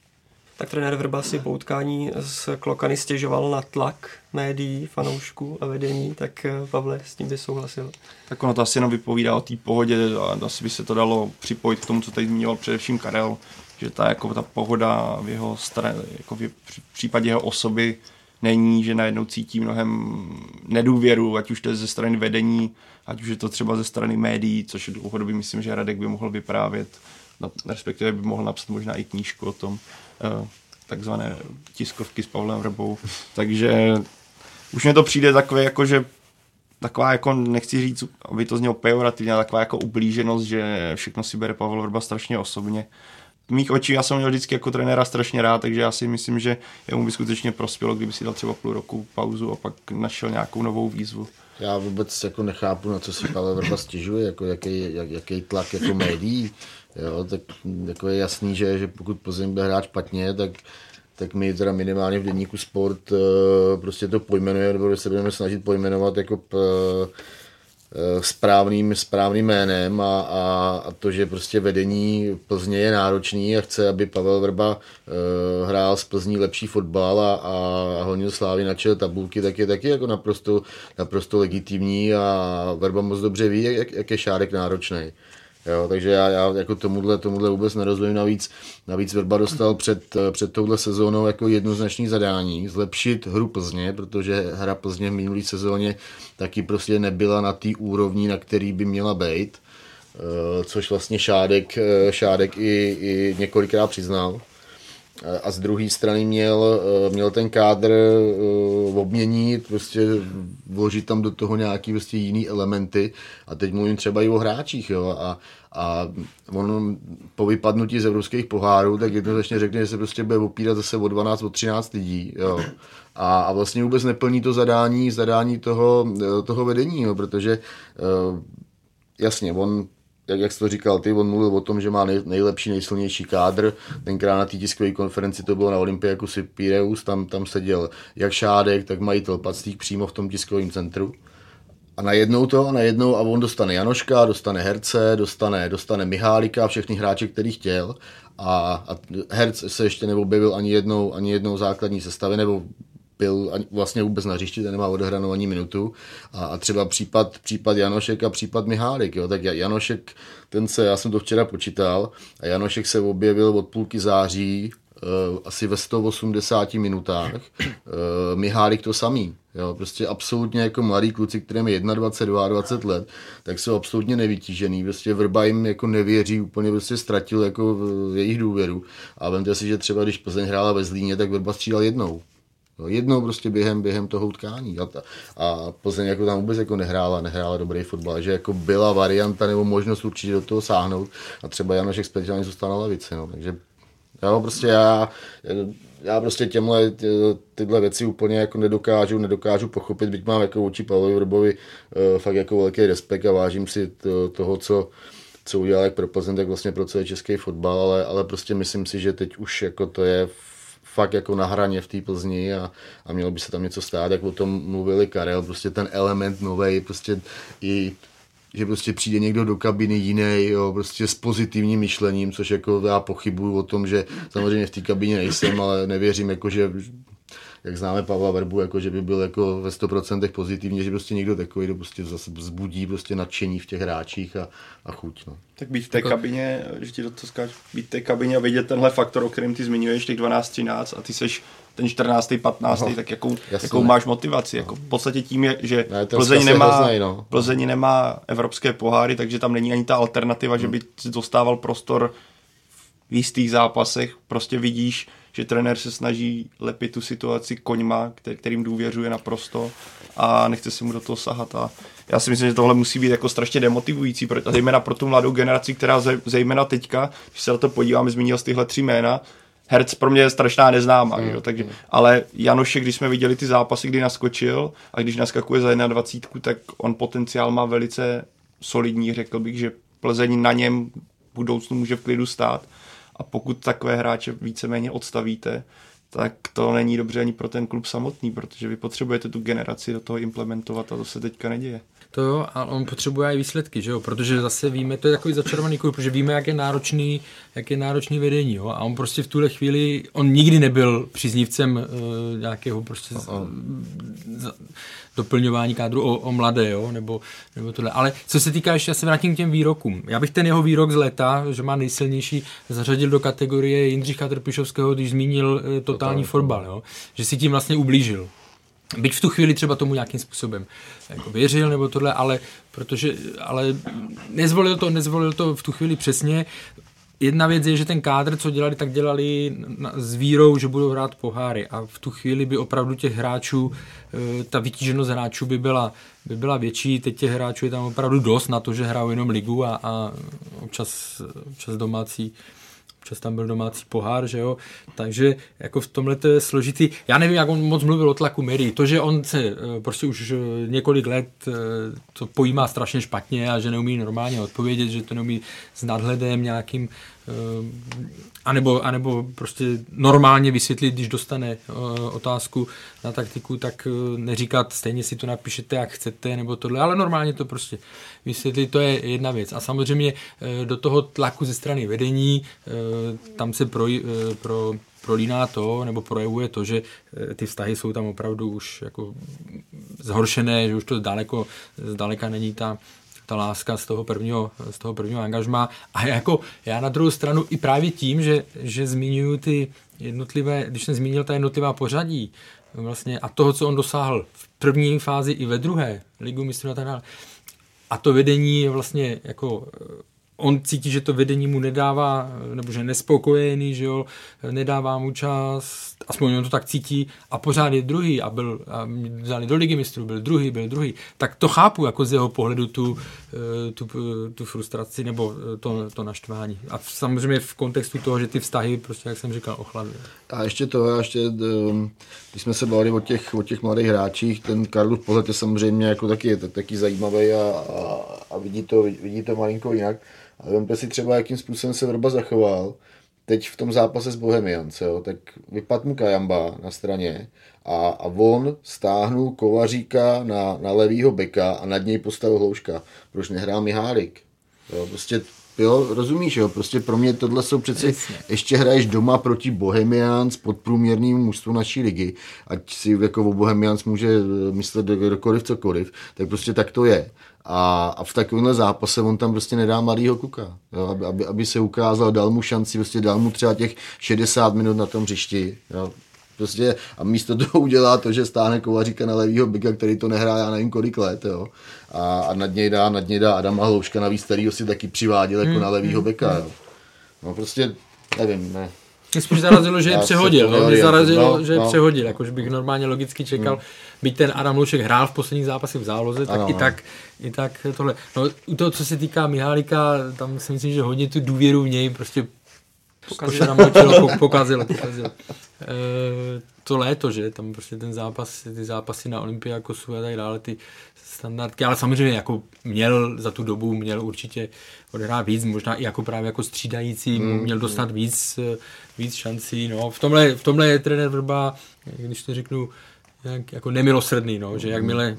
S4: Tak trenér Vrba si po utkání s Klokany stěžoval na tlak médií, fanoušků a vedení, tak eh, Pavle s tím by souhlasil.
S7: Tak ono to asi jenom vypovídá o té pohodě a asi by se to dalo připojit k tomu, co tady zmiňoval především Karel, že ta, jako, ta pohoda v jeho staré, jako v případě jeho osoby není, že najednou cítí mnohem nedůvěru, ať už to je ze strany vedení, ať už je to třeba ze strany médií, což dlouhodobě myslím, že Radek by mohl vyprávět, respektive by mohl napsat možná i knížku o tom, takzvané tiskovky s Pavlem Vrbou. Takže už mě to přijde takové jako, že taková jako, nechci říct, aby to znělo pejorativně, taková jako ublíženost, že všechno si bere Pavel Vrba strašně osobně. V mých očích já jsem měl vždycky jako trenéra strašně rád, takže já si myslím, že jemu by skutečně prospělo, kdyby si dal třeba půl roku pauzu a pak našel nějakou novou výzvu.
S5: Já vůbec jako nechápu, na co si Pavel Vrba stěžuje, jako jaký, jak, jaký tlak jako médií. Jo, tak jako je jasný, že, že pokud Plzeň bude hrát špatně, tak, tak my teda minimálně v denníku sport uh, prostě to pojmenujeme, nebo se budeme snažit pojmenovat jako p, uh, správným, správným jménem a, a, a, to, že prostě vedení Plzně je náročný a chce, aby Pavel Vrba uh, hrál z Plzní lepší fotbal a, a honil Slávy na čele tabulky, tak je taky jako naprosto, naprosto legitimní a Vrba moc dobře ví, jak, jak je Šárek náročný. Jo, takže já, já jako tomuhle, tomuhle vůbec nerozumím. Navíc, navíc Verba dostal před, před touhle sezónou jako jednoznačný zadání zlepšit hru Plzně, protože hra Plzně v minulé sezóně taky prostě nebyla na té úrovni, na který by měla být. Eh, což vlastně Šádek, eh, Šádek i, i několikrát přiznal a z druhé strany měl, eh, měl ten kádr obměnit, prostě vložit tam do toho nějaký prostě jiný elementy a teď mluvím třeba i o hráčích, jo, a, a on po vypadnutí z evropských pohárů, tak jednoznačně řekne, že se prostě bude opírat zase o 12, o 13 lidí, jo. A, a vlastně vůbec neplní to zadání, zadání toho, toho vedení, jo, protože jasně, on jak, jak jsi to říkal ty, on mluvil o tom, že má nej, nejlepší, nejsilnější kádr. Tenkrát na té tiskové konferenci to bylo na Olympiakusi Pireus, tam, tam seděl jak Šádek, tak majitel Pactík přímo v tom tiskovém centru. A najednou to, a najednou, a on dostane Janoška, dostane Herce, dostane, dostane Mihálika, všechny hráče, který chtěl. A, a Herc se ještě neobjevil ani jednou, ani jednou základní sestavě, nebo byl vlastně vůbec na hřišti, ten nemá odehranou ani minutu. A, a třeba případ, případ Janošek a případ Mihálik. Jo. Tak Janošek, ten se, já jsem to včera počítal, a Janošek se objevil od půlky září asi ve 180 minutách. Mihálik to samý. Jo, prostě absolutně jako mladý kluci, kterým je 21, 22 let, tak jsou absolutně nevytížený. Prostě Vrba jim jako nevěří, úplně prostě ztratil jako jejich důvěru. A vemte si, že třeba když Plzeň hrála ve Zlíně, tak Vrba střídal jednou. Jo, jednou prostě během, během toho utkání. A, a Plzeň jako tam vůbec jako nehrála, nehrála dobrý fotbal, že jako byla varianta nebo možnost určitě do toho sáhnout a třeba Janošek speciálně zůstal na lavici. No. Takže jo, prostě já, já prostě těmhle ty, tyhle věci úplně jako nedokážu, nedokážu pochopit, byť mám jako vůči Pavlovi Vrbovi uh, fakt jako velký respekt a vážím si to, toho, co, co udělal jak pro Plzeň, tak vlastně pro celý český fotbal, ale, ale prostě myslím si, že teď už jako to je fakt jako na hraně v té Plzni a, a mělo by se tam něco stát, jak o tom mluvili Karel, prostě ten element nový, prostě i že prostě přijde někdo do kabiny jiný, jo, prostě s pozitivním myšlením, což jako já pochybuju o tom, že samozřejmě v té kabině nejsem, ale nevěřím, jako že jak známe Pavla Verbu, jako že by byl jako ve 100% pozitivně, že prostě někdo takový to prostě zase vzbudí prostě nadšení v těch hráčích a, a chuť. No.
S7: Tak být v té jako... kabině, že ti do toho skáč, být v té kabině a vidět tenhle faktor, o kterém ty zmiňuješ, těch 12-13 a ty seš ten 14. 15. No, tak jakou, jakou máš motivaci. Jako v podstatě tím je, že ne, Plzeň, nemá, hroznej, no. Plzeň nemá evropské poháry, takže tam není ani ta alternativa, hmm. že by si dostával prostor v jistých zápasech. Prostě vidíš, že trenér se snaží lepit tu situaci koňma, kterým důvěřuje naprosto a nechce si mu do toho sahat. A já si myslím, že tohle musí být jako strašně demotivující, a zejména pro tu mladou generaci, která zejména teďka, když se na to podíváme, zmínil z tyhle tři jména, Herc pro mě je strašná neznámá, mm, jo, takže, mm. ale Janoše, když jsme viděli ty zápasy, kdy naskočil a když naskakuje za 21, tak on potenciál má velice solidní, řekl bych, že Plzeň na něm v budoucnu může v klidu stát a pokud takové hráče víceméně odstavíte, tak to není dobře ani pro ten klub samotný, protože vy potřebujete tu generaci do toho implementovat a to se teďka neděje.
S6: To jo, a on potřebuje i výsledky, že jo? protože zase víme, to je takový začarovaný kruh, protože víme, jak je náročný, jak je náročný vedení, jo? a on prostě v tuhle chvíli, on nikdy nebyl příznivcem uh, nějakého prostě uh, doplňování kádru o, o mladé, jo? Nebo, nebo tohle. Ale co se týká, ještě já se vrátím k těm výrokům. Já bych ten jeho výrok z léta, že má nejsilnější, zařadil do kategorie Jindřicha Trpišovského, když zmínil uh, totální fotbal, jo? že si tím vlastně ublížil. Byť v tu chvíli třeba tomu nějakým způsobem jako věřil nebo tohle, ale protože, ale nezvolil to, nezvolil to v tu chvíli přesně. Jedna věc je, že ten kádr, co dělali, tak dělali s vírou, že budou hrát poháry a v tu chvíli by opravdu těch hráčů, eh, ta vytíženost hráčů by byla, by byla větší, teď těch hráčů je tam opravdu dost na to, že hrajou jenom ligu a, a občas, občas domácí občas tam byl domácí pohár, že jo, takže jako v tomhle to je složitý. Já nevím, jak on moc mluvil o tlaku Mary. To, že on se eh, prostě už eh, několik let eh, to pojímá strašně špatně a že neumí normálně odpovědět, že to neumí s nadhledem nějakým anebo, anebo prostě normálně vysvětlit, když dostane otázku na taktiku, tak neříkat stejně si to napíšete, jak chcete, nebo tohle, ale normálně to prostě vysvětlit, to je jedna věc. A samozřejmě do toho tlaku ze strany vedení, tam se pro, pro prolíná to, nebo projevuje to, že ty vztahy jsou tam opravdu už jako zhoršené, že už to daleko, zdaleka není ta, ta láska z toho prvního, z toho prvního angažma. A jako já na druhou stranu i právě tím, že, že zmiňuju ty jednotlivé, když jsem zmínil ta jednotlivá pořadí, vlastně a toho, co on dosáhl v první fázi i ve druhé, ligu mistrů a tak dále. A to vedení je vlastně jako on cítí, že to vedení mu nedává, nebo že je nespokojený, že jo, nedává mu čas, aspoň on to tak cítí a pořád je druhý a byl, a vzali do ligy mistrů, byl druhý, byl druhý, tak to chápu jako z jeho pohledu tu, eh, tu, tu frustraci nebo eh, to, to naštvání. A samozřejmě v kontextu toho, že ty vztahy, prostě jak jsem říkal, ochladují.
S5: A ještě to, já ještě, když jsme se bavili o těch, o těch mladých hráčích, ten Karlův pohled je samozřejmě jako taky, taky zajímavý a, a, a vidí, to, vidí to malinko jinak. A vemte si třeba, jakým způsobem se Vrba zachoval teď v tom zápase s Bohemians, jo, tak vypadl mu Kajamba na straně a, a on stáhnul Kovaříka na, na levýho beka a nad něj postavil Hlouška. Proč nehrál Mihálik? Jo, prostě jo, rozumíš, jo, prostě pro mě tohle jsou přeci, Jasně. ještě hraješ doma proti Bohemians pod průměrným mužstvu naší ligy, ať si jako o Bohemians může myslet kdokoliv cokoliv, tak prostě tak to je. A, a v takovémhle zápase on tam prostě nedá mladýho kuka, jo, aby, aby, aby, se ukázal, dal mu šanci, prostě dal mu třeba těch 60 minut na tom hřišti. Jo. Prostě a místo toho udělá to, že stáhne Kovaříka na levýho byka, který to nehrá, já nevím kolik let, jo. A, a nad něj dá, nad něj dá Adama Hlouška, navíc kterýho si taky přiváděl jako hmm, na levýho hmm, beka, jo. No prostě, nevím, ne.
S6: Mě spíš zarazilo, že je přehodil. No, mě zarazilo, no, že je no. přehodil. Jakož bych normálně logicky čekal, hmm. byť ten Adam Lušek hrál v posledních zápasech v záloze, tak ano, i tak, i tak tohle. No, u toho, co se týká Mihálika, tam si myslím, že hodně tu důvěru v něj prostě pokazil. Namočilo, pokazil, pokazil. E, to léto, že tam prostě ten zápas, ty zápasy na Olympiakosu a tak dále, ty standardky, ale samozřejmě jako měl za tu dobu, měl určitě odehrát víc, možná i jako právě jako střídající, mm, měl dostat mm. víc, víc šancí, no. V tomhle, v tomhle je trenér Vrba, když to řeknu, jak, jako nemilosrdný, no, že jakmile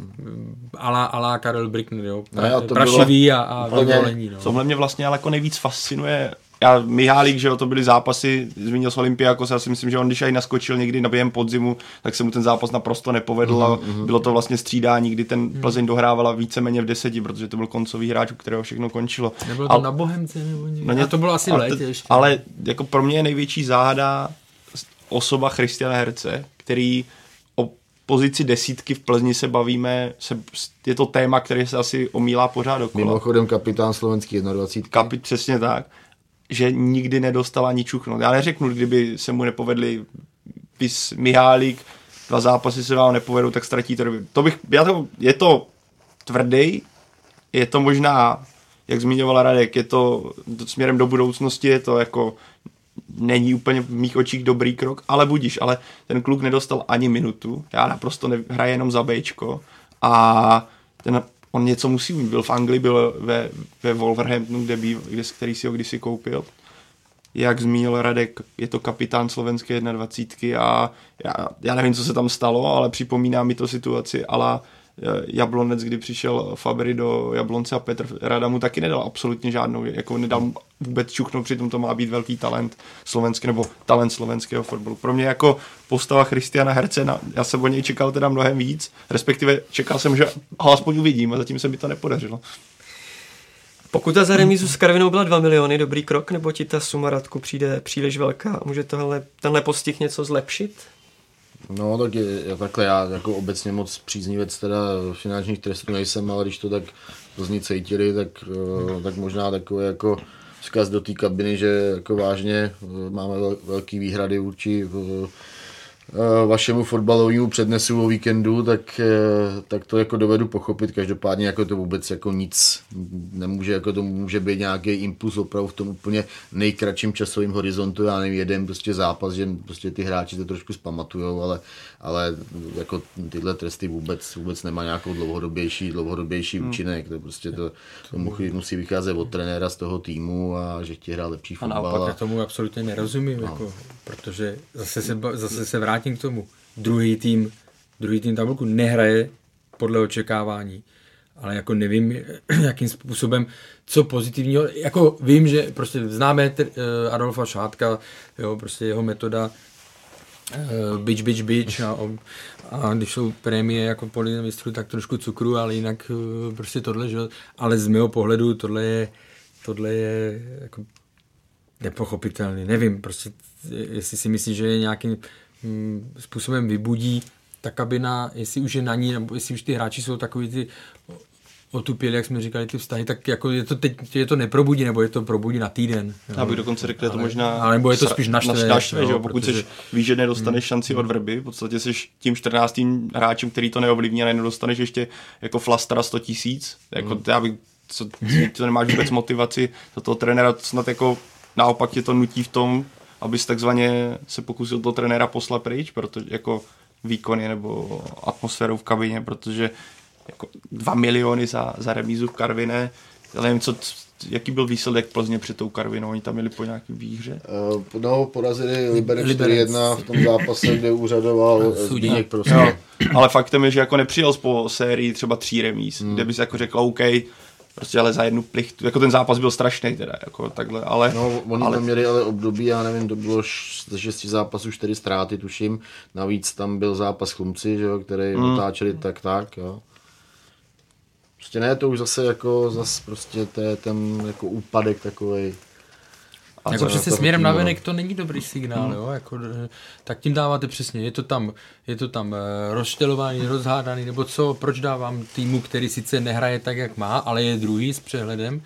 S6: ala, ala Karel Brickner, jo, no, to prašivý bylo, a, a vyvolení, no.
S7: Tohle mě vlastně ale jako nejvíc fascinuje já, Mihálík, že jo, to byly zápasy, zmínil jsem Olympiakos, já si myslím, že on když aj naskočil někdy na během podzimu, tak se mu ten zápas naprosto nepovedl mm-hmm. a mhm. bylo to vlastně střídání, kdy ten mm. Plzeň dohrávala víceméně v deseti, protože to byl koncový hráč, u kterého všechno končilo.
S6: Nebylo to a, na Bohemce nebo někde? No, to bylo asi v létě ještě.
S7: Ale jako pro mě je největší záhada osoba Christiana Herce, který o pozici desítky v Plzni se bavíme, se, je to téma, které se asi omílá pořád dokola.
S5: Mimochodem kapitán slovenský 21.
S7: Kapit, přesně tak že nikdy nedostal ani čuchnout. Já neřeknu, kdyby se mu nepovedli vys Mihálík, dva zápasy se vám nepovedou, tak ztratíte To bych, já to, je to tvrdý, je to možná, jak zmiňovala Radek, je to směrem do budoucnosti, je to jako není úplně v mých očích dobrý krok, ale budíš, ale ten kluk nedostal ani minutu, já naprosto nehraje jenom za Bčko a ten on něco musí mít. Byl v Anglii, byl ve, ve Wolverhamptonu, kde býv, kde, který si ho kdysi koupil. Jak zmínil Radek, je to kapitán slovenské 21 a já, já nevím, co se tam stalo, ale připomíná mi to situaci, ale Jablonec, kdy přišel Fabry do Jablonce a Petr Rada mu taky nedal absolutně žádnou, jako nedal vůbec čuchnout, přitom to má být velký talent slovenský, nebo talent slovenského fotbalu. Pro mě jako postava Christiana Herce, já jsem o něj čekal teda mnohem víc, respektive čekal jsem, že ho aspoň uvidím a zatím se mi to nepodařilo.
S4: Pokuta za remízu s Karvinou byla 2 miliony, dobrý krok, nebo ti ta suma Radku přijde příliš velká? Může tohle, tenhle postih něco zlepšit?
S5: No, tak je, je, takhle já jako obecně moc příznivec teda finančních trestů nejsem, ale když to tak Plzni cítili, tak, eh, tak možná takové jako vzkaz do té kabiny, že jako vážně eh, máme velký výhrady Eh, vašemu fotbalovému přednesu o víkendu, tak, eh, tak to jako dovedu pochopit. Každopádně jako to vůbec jako nic nemůže, jako to může být nějaký impuls opravdu v tom úplně nejkratším časovém horizontu, já nevím, jeden prostě zápas, že prostě ty hráči to trošku zpamatujou, ale, ale jako tyhle tresty vůbec, vůbec nemá nějakou dlouhodobější, dlouhodobější hmm. účinek, to prostě to, to musí vycházet od trenéra z toho týmu a že ti hrá lepší fotbal.
S6: A naopak já tomu absolutně nerozumím, no. jako, protože zase se, zase se vrátím vrátím k tomu. Druhý tým, druhý tým tabulku nehraje podle očekávání, ale jako nevím, jakým způsobem, co pozitivního, jako vím, že prostě známe eh, Adolfa Šátka, jo, prostě jeho metoda uh, bitch, bitch, bitch a, a když jsou prémie jako po mistru, tak trošku cukru, ale jinak uh, prostě tohle, že ale z mého pohledu tohle je, tohle je jako nepochopitelný, nevím, prostě jestli si myslíš, že je nějakým způsobem vybudí ta kabina, jestli už je na ní, nebo jestli už ty hráči jsou takový ty otupěli, jak jsme říkali, ty vztahy, tak jako je to teď je to neprobudí, nebo je to probudí na týden.
S7: Já bych dokonce řekl, je to možná...
S6: Ale nebo je to spíš naštve.
S7: naštve že jo, pokud protože... víš, že nedostaneš hmm. šanci od vrby, v podstatě jsi tím 14. hráčem, který to neovlivní a najednou dostaneš ještě jako flastera 100 tisíc, jako hmm. já bych, co, to nemáš vůbec motivaci, to toho trenéra snad jako naopak tě to nutí v tom, abys takzvaně se pokusil toho trenéra poslat pryč, protože jako výkony nebo atmosféru v kabině, protože jako dva miliony za, za remízu v Karviné, ale nevím, co, jaký byl výsledek Plzně před tou Karvinou, oni tam měli po nějaký výhře?
S5: Uh, no, porazili Liberec 4-1 v tom zápase, kde úřadoval Zbíněk prostě. Jo,
S7: ale faktem je, že jako nepřijel po sérii třeba tří remíz, hmm. kde bys jako řekl, OK, Prostě ale za jednu plichtu, jako ten zápas byl strašný teda, jako takhle, ale...
S5: No, oni
S7: ale...
S5: tam měli ale období, já nevím, to bylo ze šesti zápasů čtyři ztráty, tuším. Navíc tam byl zápas Chlumci, že jo, který mm. otáčeli tak tak, jo. Prostě ne, to už zase jako, zase prostě to je ten jako úpadek takový.
S6: A jako přesně směrem na venek to není dobrý signál, hmm. jo, jako, tak tím dáváte přesně, je to tam, je to tam eh, rozštělování, rozhádaný, nebo co, proč dávám týmu, který sice nehraje tak, jak má, ale je druhý s přehledem,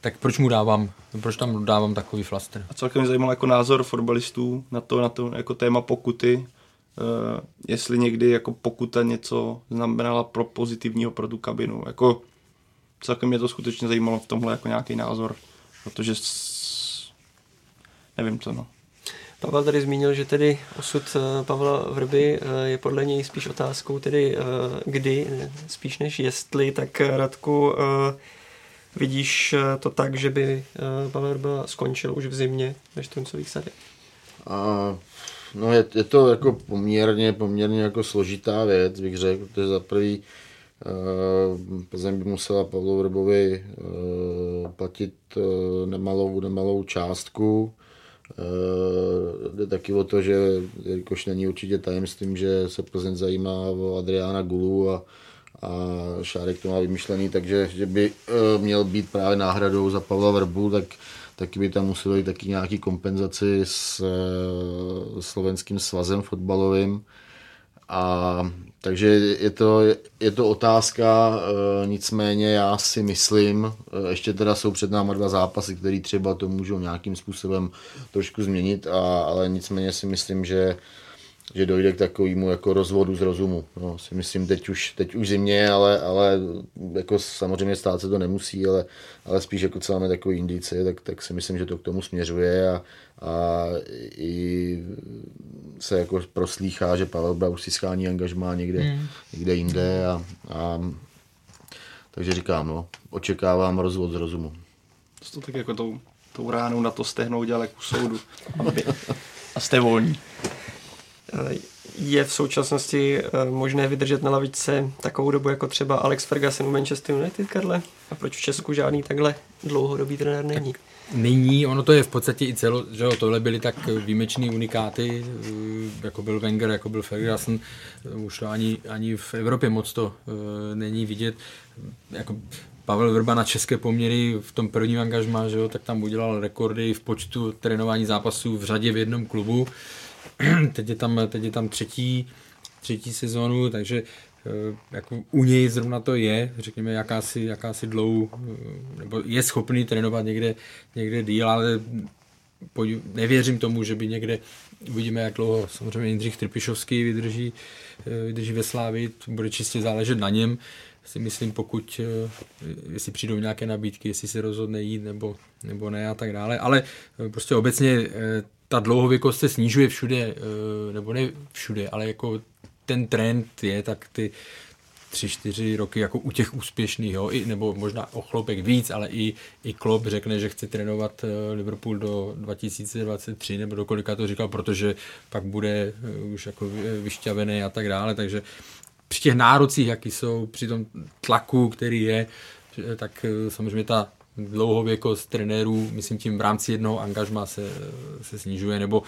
S6: tak proč mu dávám, proč tam dávám takový flaster?
S7: A celkem mě zajímal jako názor fotbalistů na to, na to jako téma pokuty, uh, jestli někdy jako pokuta něco znamenala pro pozitivního pro tu kabinu, jako celkem mě to skutečně zajímalo v tomhle jako nějaký názor, protože nevím co, no.
S4: Pavel tady zmínil, že tedy osud eh, Pavla Vrby eh, je podle něj spíš otázkou tedy eh, kdy, spíš než jestli, tak Radku vidíš to tak, že by Pavel Vrba skončil už v zimě ve Štruncových sadech?
S5: A, no je, je, to jako poměrně, poměrně jako složitá věc, bych řekl, protože za prvý Plzeň by musela Pavlu Vrbovi platit nemalou, nemalou částku. Eh, jde taky o to, že jakož není určitě tajemstvím, že se Plzeň zajímá o Adriana Gulu a, a Šárek to má vymyšlený, takže že by eh, měl být právě náhradou za Pavla Vrbu, tak taky by tam muselo být taky nějaký kompenzaci s eh, slovenským svazem fotbalovým. A takže je to, je to otázka, e, nicméně já si myslím, e, ještě teda jsou před náma dva zápasy, které třeba to můžou nějakým způsobem trošku změnit, a, ale nicméně si myslím, že že dojde k takovému jako rozvodu z rozumu. No, si myslím teď už, teď už zimě, ale, ale jako samozřejmě stát se to nemusí, ale, ale spíš jako co máme takové indicie, tak, tak si myslím, že to k tomu směřuje a, a i se jako proslýchá, že Pavel Bra už si schání angažmá někde, hmm. někde jinde a, a takže říkám, no, očekávám rozvod z rozumu.
S7: To tak jako tou, tou ránou na to stehnou dělal jako u soudu. a jste volní.
S4: Je v současnosti eh, možné vydržet na lavičce takovou dobu jako třeba Alex Ferguson u Manchester United, Karle? A proč v Česku žádný takhle dlouhodobý trenér není? Tak
S6: Není, ono to je v podstatě i celo, že jo, tohle byly tak výjimečný unikáty, eh, jako byl Wenger, jako byl Ferguson, už to ani, ani v Evropě moc to není vidět. Jako Pavel Vrba na české poměry v tom prvním angažmá, že jo, tak tam udělal rekordy v počtu trénování zápasů v řadě v jednom klubu. teď, je tam, teď je tam třetí, třetí sezónu, takže Eh, jako u něj zrovna to je, řekněme, jakási, jakási dlou, eh, nebo je schopný trénovat někde, někde díl, ale nevěřím tomu, že by někde, uvidíme jak dlouho, samozřejmě Jindřich Trpišovský vydrží, eh, vydrží ve Slávii, bude čistě záležet na něm, si myslím, pokud, jestli přijdou nějaké nabídky, jestli se rozhodne jít nebo, nebo ne a tak dále, ale prostě obecně ta dlouhověkost se snižuje všude, nebo ne všude, ale jako ten trend je, tak ty tři, čtyři roky jako u těch úspěšných, jo, i, nebo možná o chlopek víc, ale i, i Klopp řekne, že chce trénovat eh, Liverpool do 2023, nebo do kolika to říkal, protože pak bude eh, už jako vyšťavený a tak dále, takže při těch nárocích, jaký jsou, při tom tlaku, který je, tak eh, samozřejmě ta dlouhověkost trenérů, myslím tím v rámci jednoho angažma se, se snižuje, nebo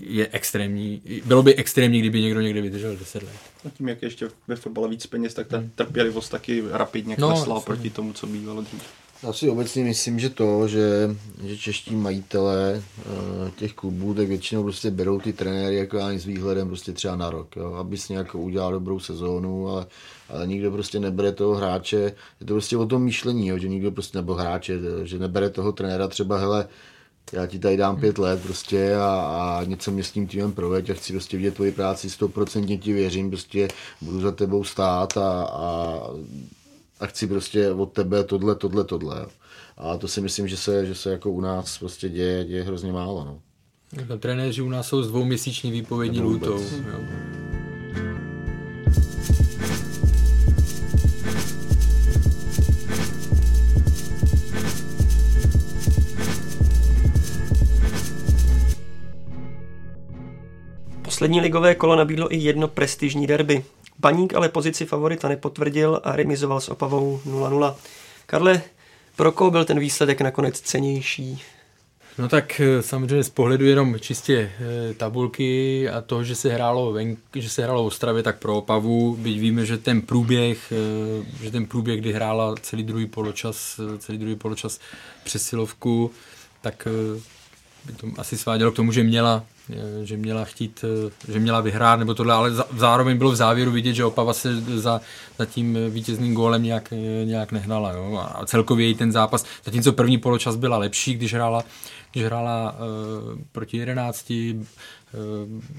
S6: je extrémní. Bylo by extrémní, kdyby někdo někde vydržel 10 let.
S7: A tím, jak ještě ve fotbale víc peněz, tak ta hmm. trpělivost taky rapidně no, klesla proti tomu, co bývalo dřív.
S5: Já si obecně myslím, že to, že, že čeští majitelé uh, těch klubů, tak většinou prostě berou ty trenéry jako ani s výhledem prostě třeba na rok, jo, aby si nějak udělal dobrou sezónu, ale, ale nikdo prostě nebere toho hráče, je to prostě o tom myšlení, jo, že nikdo prostě, nebo hráče, že nebere toho trenéra třeba, hele, já ti tady dám pět let prostě a, a něco mě s tím týmem proveď a chci prostě vidět tvoji práci, stoprocentně ti věřím, prostě budu za tebou stát a, a a chci prostě od tebe tohle, tohle, tohle. A to si myslím, že se, že se jako u nás prostě děje, děje hrozně málo. No.
S6: Jako trenéři u nás jsou s dvouměsíční výpovědní lůtou.
S4: Poslední ligové kolo nabídlo i jedno prestižní derby. Baník ale pozici favorita nepotvrdil a remizoval s Opavou 0-0. Karle, pro koho byl ten výsledek nakonec cenější?
S6: No tak eh, samozřejmě z pohledu jenom čistě e, tabulky a toho, že se hrálo, ven, že se hrálo v Ostravě, tak pro Opavu, byť víme, že ten průběh, e, že ten průběh, kdy hrála celý druhý poločas, celý druhý poločas přesilovku, tak by to asi svádělo k tomu, že měla, že měla chtít, že měla vyhrát nebo tohle, ale zároveň bylo v závěru vidět, že Opava se za, za tím vítězným gólem nějak, nějak nehnala. Jo? A celkově i ten zápas, zatímco první poločas byla lepší, když hrála když hrála uh, proti 11, uh, eh,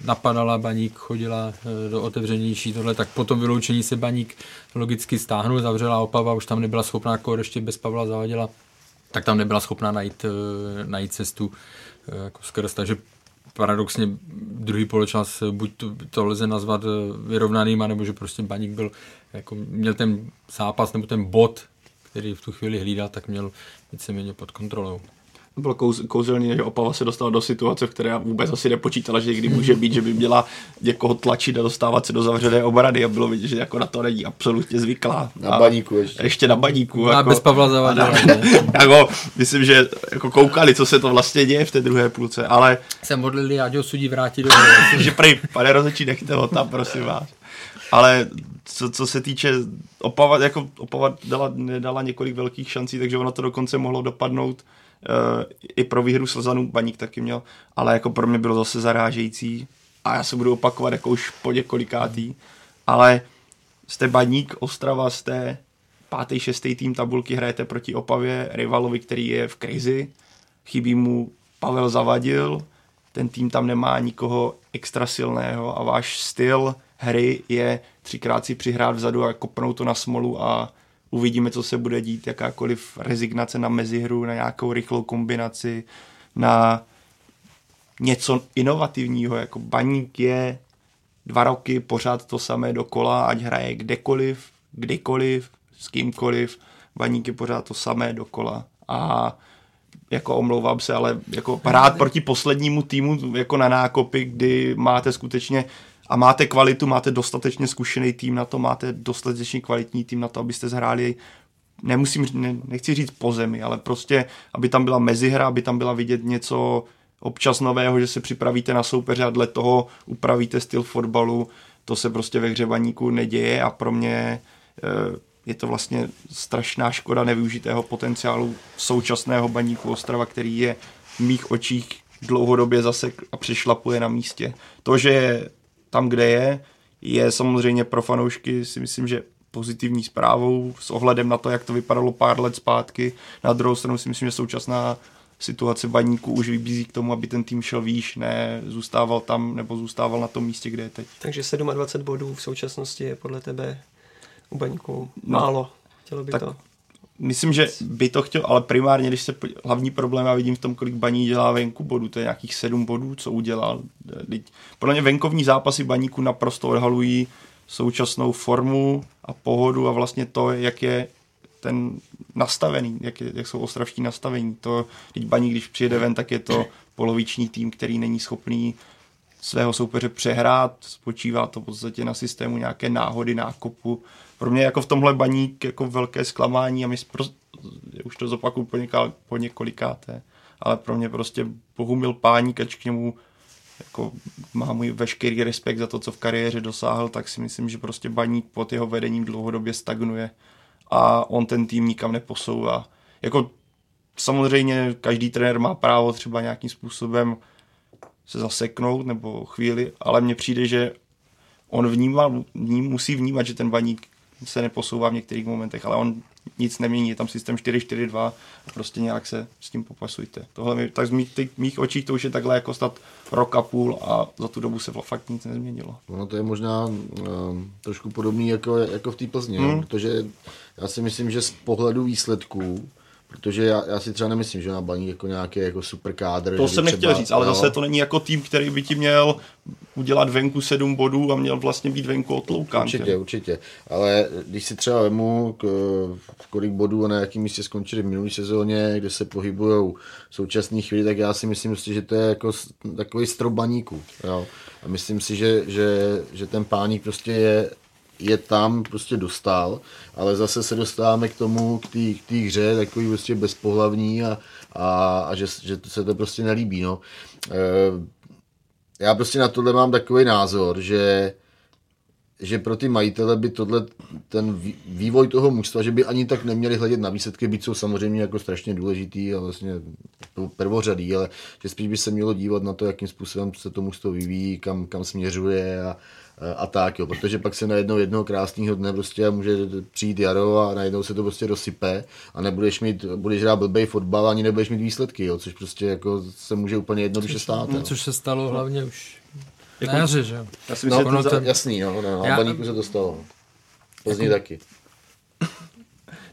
S6: napadala Baník, chodila uh, do otevřenější tohle, tak po tom vyloučení se Baník logicky stáhnul, zavřela Opava, už tam nebyla schopná, jako ještě bez Pavla zavadila, tak tam nebyla schopná najít, najít cestu jako skrz, takže paradoxně druhý poločas buď to, to lze nazvat vyrovnaným, nebo že prostě Baník byl, jako měl ten zápas nebo ten bod, který v tu chvíli hlídal, tak měl víceméně pod kontrolou
S7: bylo kouz, kouzelný, že Opava se dostala do situace, v které vůbec asi nepočítala, že kdy může být, že by měla někoho tlačit a dostávat se do zavřené obrady a bylo vidět, že jako na to není absolutně zvyklá.
S5: Na a baníku ještě.
S7: Ještě na baníku.
S6: A
S7: jako,
S6: bez Pavla Zavadila.
S7: jako, myslím, že jako koukali, co se to vlastně děje v té druhé půlce, ale...
S6: Se modlili, ať ho sudí vrátí do
S7: že prej, pane rozhodčí, nechte ho tam, prosím vás. Ale co, co se týče Opava, jako Opava dala, nedala několik velkých šancí, takže ono to dokonce mohlo dopadnout i pro výhru Slzanu Baník taky měl, ale jako pro mě bylo zase zarážející a já se budu opakovat jako už po několikátý, ale jste Baník, Ostrava, jste pátý, šestý tým tabulky, hrajete proti Opavě, rivalovi, který je v krizi, chybí mu Pavel Zavadil, ten tým tam nemá nikoho extra silného a váš styl hry je třikrát si přihrát vzadu a kopnout to na smolu a uvidíme, co se bude dít, jakákoliv rezignace na mezihru, na nějakou rychlou kombinaci, na něco inovativního, jako baník je dva roky pořád to samé dokola, ať hraje kdekoliv, kdykoliv, s kýmkoliv, baník je pořád to samé dokola. A jako omlouvám se, ale jako hrát proti poslednímu týmu jako na nákopy, kdy máte skutečně a máte kvalitu, máte dostatečně zkušený tým na to, máte dostatečně kvalitní tým na to, abyste zhráli nemusím, ne, nechci říct po zemi, ale prostě, aby tam byla mezihra, aby tam byla vidět něco občas nového, že se připravíte na soupeře a dle toho upravíte styl fotbalu, to se prostě ve hřebaníku neděje a pro mě e, je to vlastně strašná škoda nevyužitého potenciálu současného baníku Ostrava, který je v mých očích dlouhodobě zase a přešlapuje na místě. To, že tam, kde je, je samozřejmě pro fanoušky si myslím, že pozitivní zprávou s ohledem na to, jak to vypadalo pár let zpátky. Na druhou stranu si myslím, že současná situace baníku už vybízí k tomu, aby ten tým šel výš, ne zůstával tam nebo zůstával na tom místě, kde je teď.
S4: Takže 27 bodů v současnosti je podle tebe u baníku no, málo. Chtělo by tak to
S7: myslím, že by to chtěl, ale primárně, když se hlavní problém já vidím v tom, kolik baní dělá venku bodů, to je nějakých sedm bodů, co udělal. Podle mě venkovní zápasy baníku naprosto odhalují současnou formu a pohodu a vlastně to, jak je ten nastavený, jak, je, jak jsou ostravští nastavení. To, když baník, když přijede ven, tak je to poloviční tým, který není schopný svého soupeře přehrát, spočívá to v podstatě na systému nějaké náhody, nákopu, pro mě jako v tomhle baník jako velké zklamání a my prostě, už to zopakuju po, něka, po několikáté, ale pro mě prostě Bohumil Páník, ač k němu jako má můj veškerý respekt za to, co v kariéře dosáhl, tak si myslím, že prostě baník pod jeho vedením dlouhodobě stagnuje a on ten tým nikam neposouvá. Jako samozřejmě každý trenér má právo třeba nějakým způsobem se zaseknout nebo chvíli, ale mně přijde, že on vnímá, vním, musí vnímat, že ten baník se neposouvá v některých momentech, ale on nic nemění, je tam systém 4-4-2 a prostě nějak se s tím popasujte. Tohle mi, tak z mých, těch, mých očích to už je takhle jako stát rok a půl a za tu dobu se fakt nic nezměnilo.
S5: No to je možná um, trošku podobný jako, jako v té Plzni, hmm. protože já si myslím, že z pohledu výsledků Protože já, já si třeba nemyslím, že na baní jako nějaký jako super kádr.
S7: To jsem nechtěl třeba, říct, ale jo. zase to není jako tým, který by ti měl udělat venku sedm bodů a měl vlastně být venku otloukán.
S5: Určitě, určitě. Ale když si třeba vemu, k, kolik bodů a na jakém místě skončili v minulé sezóně, kde se pohybují v současné chvíli, tak já si myslím, že to je jako takový strop baníků. Jo. A myslím si, že, že, že ten páník prostě je je tam prostě dostal, ale zase se dostáváme k tomu, k té hře, takový prostě bezpohlavní a, a, a že, že se to prostě nelíbí. No. E, já prostě na tohle mám takový názor, že že pro ty majitele by tohle, ten vývoj toho mužstva, že by ani tak neměli hledět na výsledky, byť jsou samozřejmě jako strašně důležitý a vlastně prvořadý, ale že spíš by se mělo dívat na to, jakým způsobem se to mužstvo vyvíjí, kam, kam směřuje a, a tak, jo, protože pak se najednou jednoho krásného dne prostě může přijít jaro a najednou se to prostě rozsype a nebudeš mít, budeš hrát blbej fotbal ani nebudeš mít výsledky, jo, což prostě jako se může úplně jednoduše stát.
S6: No, což se stalo hlavně už jako, na jaře, že jo.
S5: Já si myslím, no, že to, jasný, no, no, já, baníku se to stalo. Pozdě jako, taky.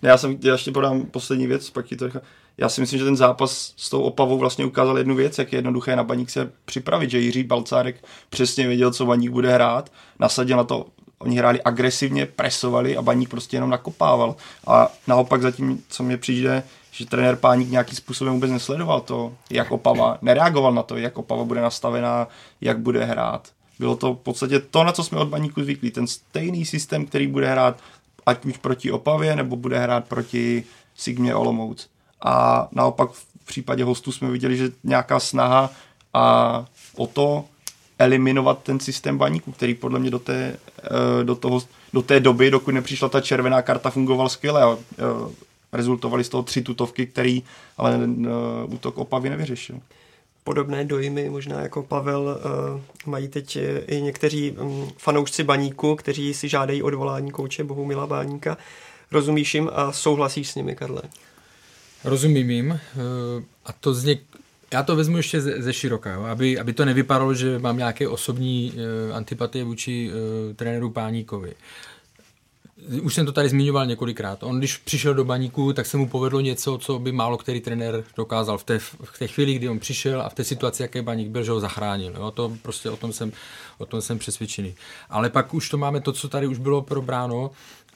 S7: Ne, já jsem, já ještě podám poslední věc, pak ti to řekl. Já si myslím, že ten zápas s tou Opavou vlastně ukázal jednu věc, jak je jednoduché na baník se připravit, že Jiří Balcárek přesně věděl, co baník bude hrát, nasadil na to, oni hráli agresivně, presovali a baník prostě jenom nakopával. A naopak zatím, co mě přijde, že trenér Páník nějakým způsobem vůbec nesledoval to, jak Opava, nereagoval na to, jak Opava bude nastavená, jak bude hrát. Bylo to v podstatě to, na co jsme od Baníku zvyklí, ten stejný systém, který bude hrát ať už proti Opavě, nebo bude hrát proti Sigmě Olomouc. A naopak v případě hostů jsme viděli, že nějaká snaha a o to eliminovat ten systém baníku, který podle mě do té, eh, do toho, do té doby, dokud nepřišla ta červená karta, fungoval skvěle. Eh, rezultovaly z toho tři tutovky, který ale uh, útok Opavy nevyřešil.
S4: Podobné dojmy, možná jako Pavel, mají teď i někteří um, fanoušci baníku, kteří si žádají odvolání kouče Bohumila Báníka. Rozumíš jim a souhlasíš s nimi, Karle?
S6: Rozumím jim uh, a to z něk... Já to vezmu ještě ze, ze široka, jo? Aby, aby to nevypadalo, že mám nějaké osobní uh, antipatie vůči uh, trenéru Páníkovi. Už jsem to tady zmiňoval několikrát. On, když přišel do baníku, tak se mu povedlo něco, co by málo který trenér dokázal v té, v té chvíli, kdy on přišel a v té situaci, jaké baník byl, že ho zachránil. Jo? To prostě o tom, jsem, o tom jsem přesvědčený. Ale pak už to máme to, co tady už bylo probráno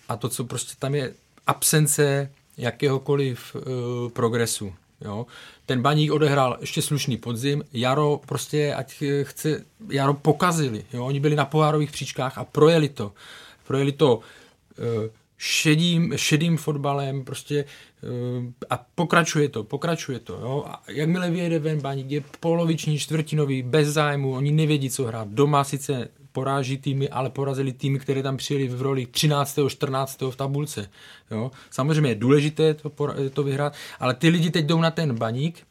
S6: a to, co prostě tam je absence jakéhokoliv uh, progresu. Jo? Ten baník odehrál ještě slušný podzim, Jaro prostě, ať chce, Jaro pokazili. Jo? Oni byli na pohárových příčkách a projeli to. Projeli to Eh, šedým, šedým fotbalem prostě eh, a pokračuje to, pokračuje to. Jo? A jakmile vyjede ven baník, je poloviční, čtvrtinový, bez zájmu, oni nevědí, co hrát. Doma sice poráží týmy, ale porazili týmy, které tam přijeli v roli 13. 14. v tabulce. Jo? Samozřejmě je důležité to, to vyhrát, ale ty lidi teď jdou na ten baník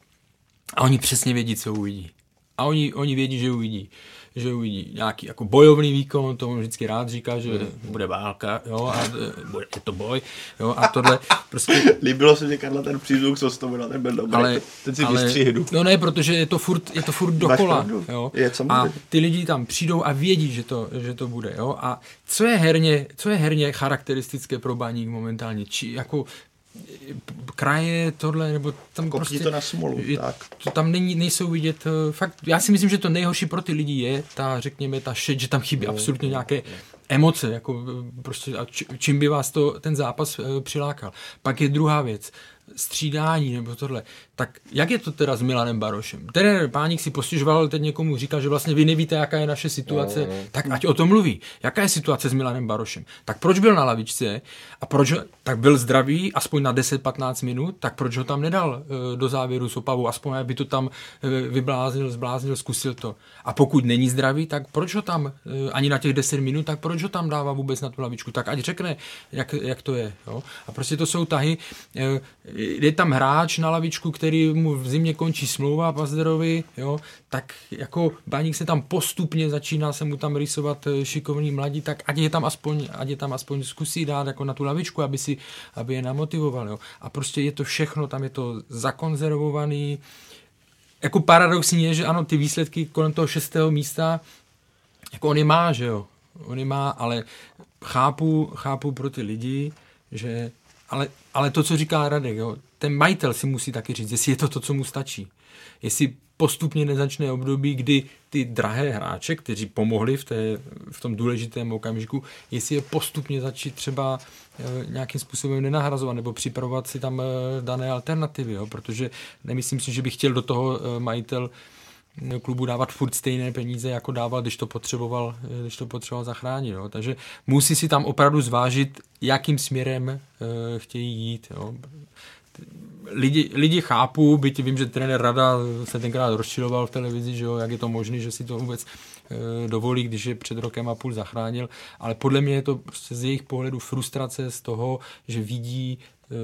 S6: a oni přesně vědí, co uvidí. A oni, oni vědí, že uvidí že uvidí nějaký jako bojovný výkon, to on vždycky rád říká, že bude válka, jo, a e, bude je to boj, jo, a tohle prostě...
S7: Líbilo se mi, Karla, ten přízvuk, co z toho ten byl dobrý, ale, ten si ale, vystřihnu.
S6: No ne, protože je to furt, je to furt dokola, jo, je, a ty lidi tam přijdou a vědí, že to, že to bude, jo, a co je herně, co je herně charakteristické pro baník momentálně, či jako kraje, tohle, nebo tam
S7: Kopni prostě... to na smolu,
S6: je, tak. To tam není, nejsou vidět, eh, fakt, já si myslím, že to nejhorší pro ty lidi je ta, řekněme, ta šed, že tam chybí no, absolutně nějaké emoce, jako eh, prostě, a čím by vás to, ten zápas eh, přilákal. Pak je druhá věc, střídání nebo tohle. Tak jak je to teda s Milanem Barošem? Trenér Páník si postižoval, teď někomu říká, že vlastně vy nevíte, jaká je naše situace, no, no. tak ať o tom mluví. Jaká je situace s Milanem Barošem? Tak proč byl na lavičce a proč tak byl zdravý aspoň na 10-15 minut, tak proč ho tam nedal e, do závěru s Opavou, aspoň aby to tam e, vybláznil, zbláznil, zkusil to. A pokud není zdravý, tak proč ho tam e, ani na těch 10 minut, tak proč ho tam dává vůbec na tu lavičku? Tak ať řekne, jak, jak to je. Jo? A prostě to jsou tahy, je tam hráč na lavičku, který mu v zimě končí smlouva Pazderovi, jo, tak jako Baník se tam postupně začíná se mu tam rysovat eh, šikovný mladí, tak ať je tam aspoň, ať je tam aspoň zkusí dát jako na tu lavičku, aby, si, aby je namotivoval. Jo. A prostě je to všechno, tam je to zakonzervovaný. Jako paradoxní je, že ano, ty výsledky kolem toho šestého místa, jako on je má, že jo, on je má, ale chápu, chápu pro ty lidi, že ale, ale to, co říká Radek, jo, ten majitel si musí taky říct, jestli je to to, co mu stačí. Jestli postupně nezačne období, kdy ty drahé hráče, kteří pomohli v, té, v tom důležitém okamžiku, jestli je postupně začít třeba e, nějakým způsobem nenahrazovat nebo připravovat si tam e, dané alternativy, jo? protože nemyslím si, že by chtěl do toho e, majitel klubu dávat furt stejné peníze, jako dával, když to potřeboval, když to potřeboval zachránit. Jo. Takže musí si tam opravdu zvážit, jakým směrem e, chtějí jít. Jo. Lidi, lidi chápu, byť vím, že trenér Rada se tenkrát rozčiloval v televizi, že jo, jak je to možné, že si to vůbec e, dovolí, když je před rokem a půl zachránil, ale podle mě je to prostě z jejich pohledu frustrace z toho, že vidí e,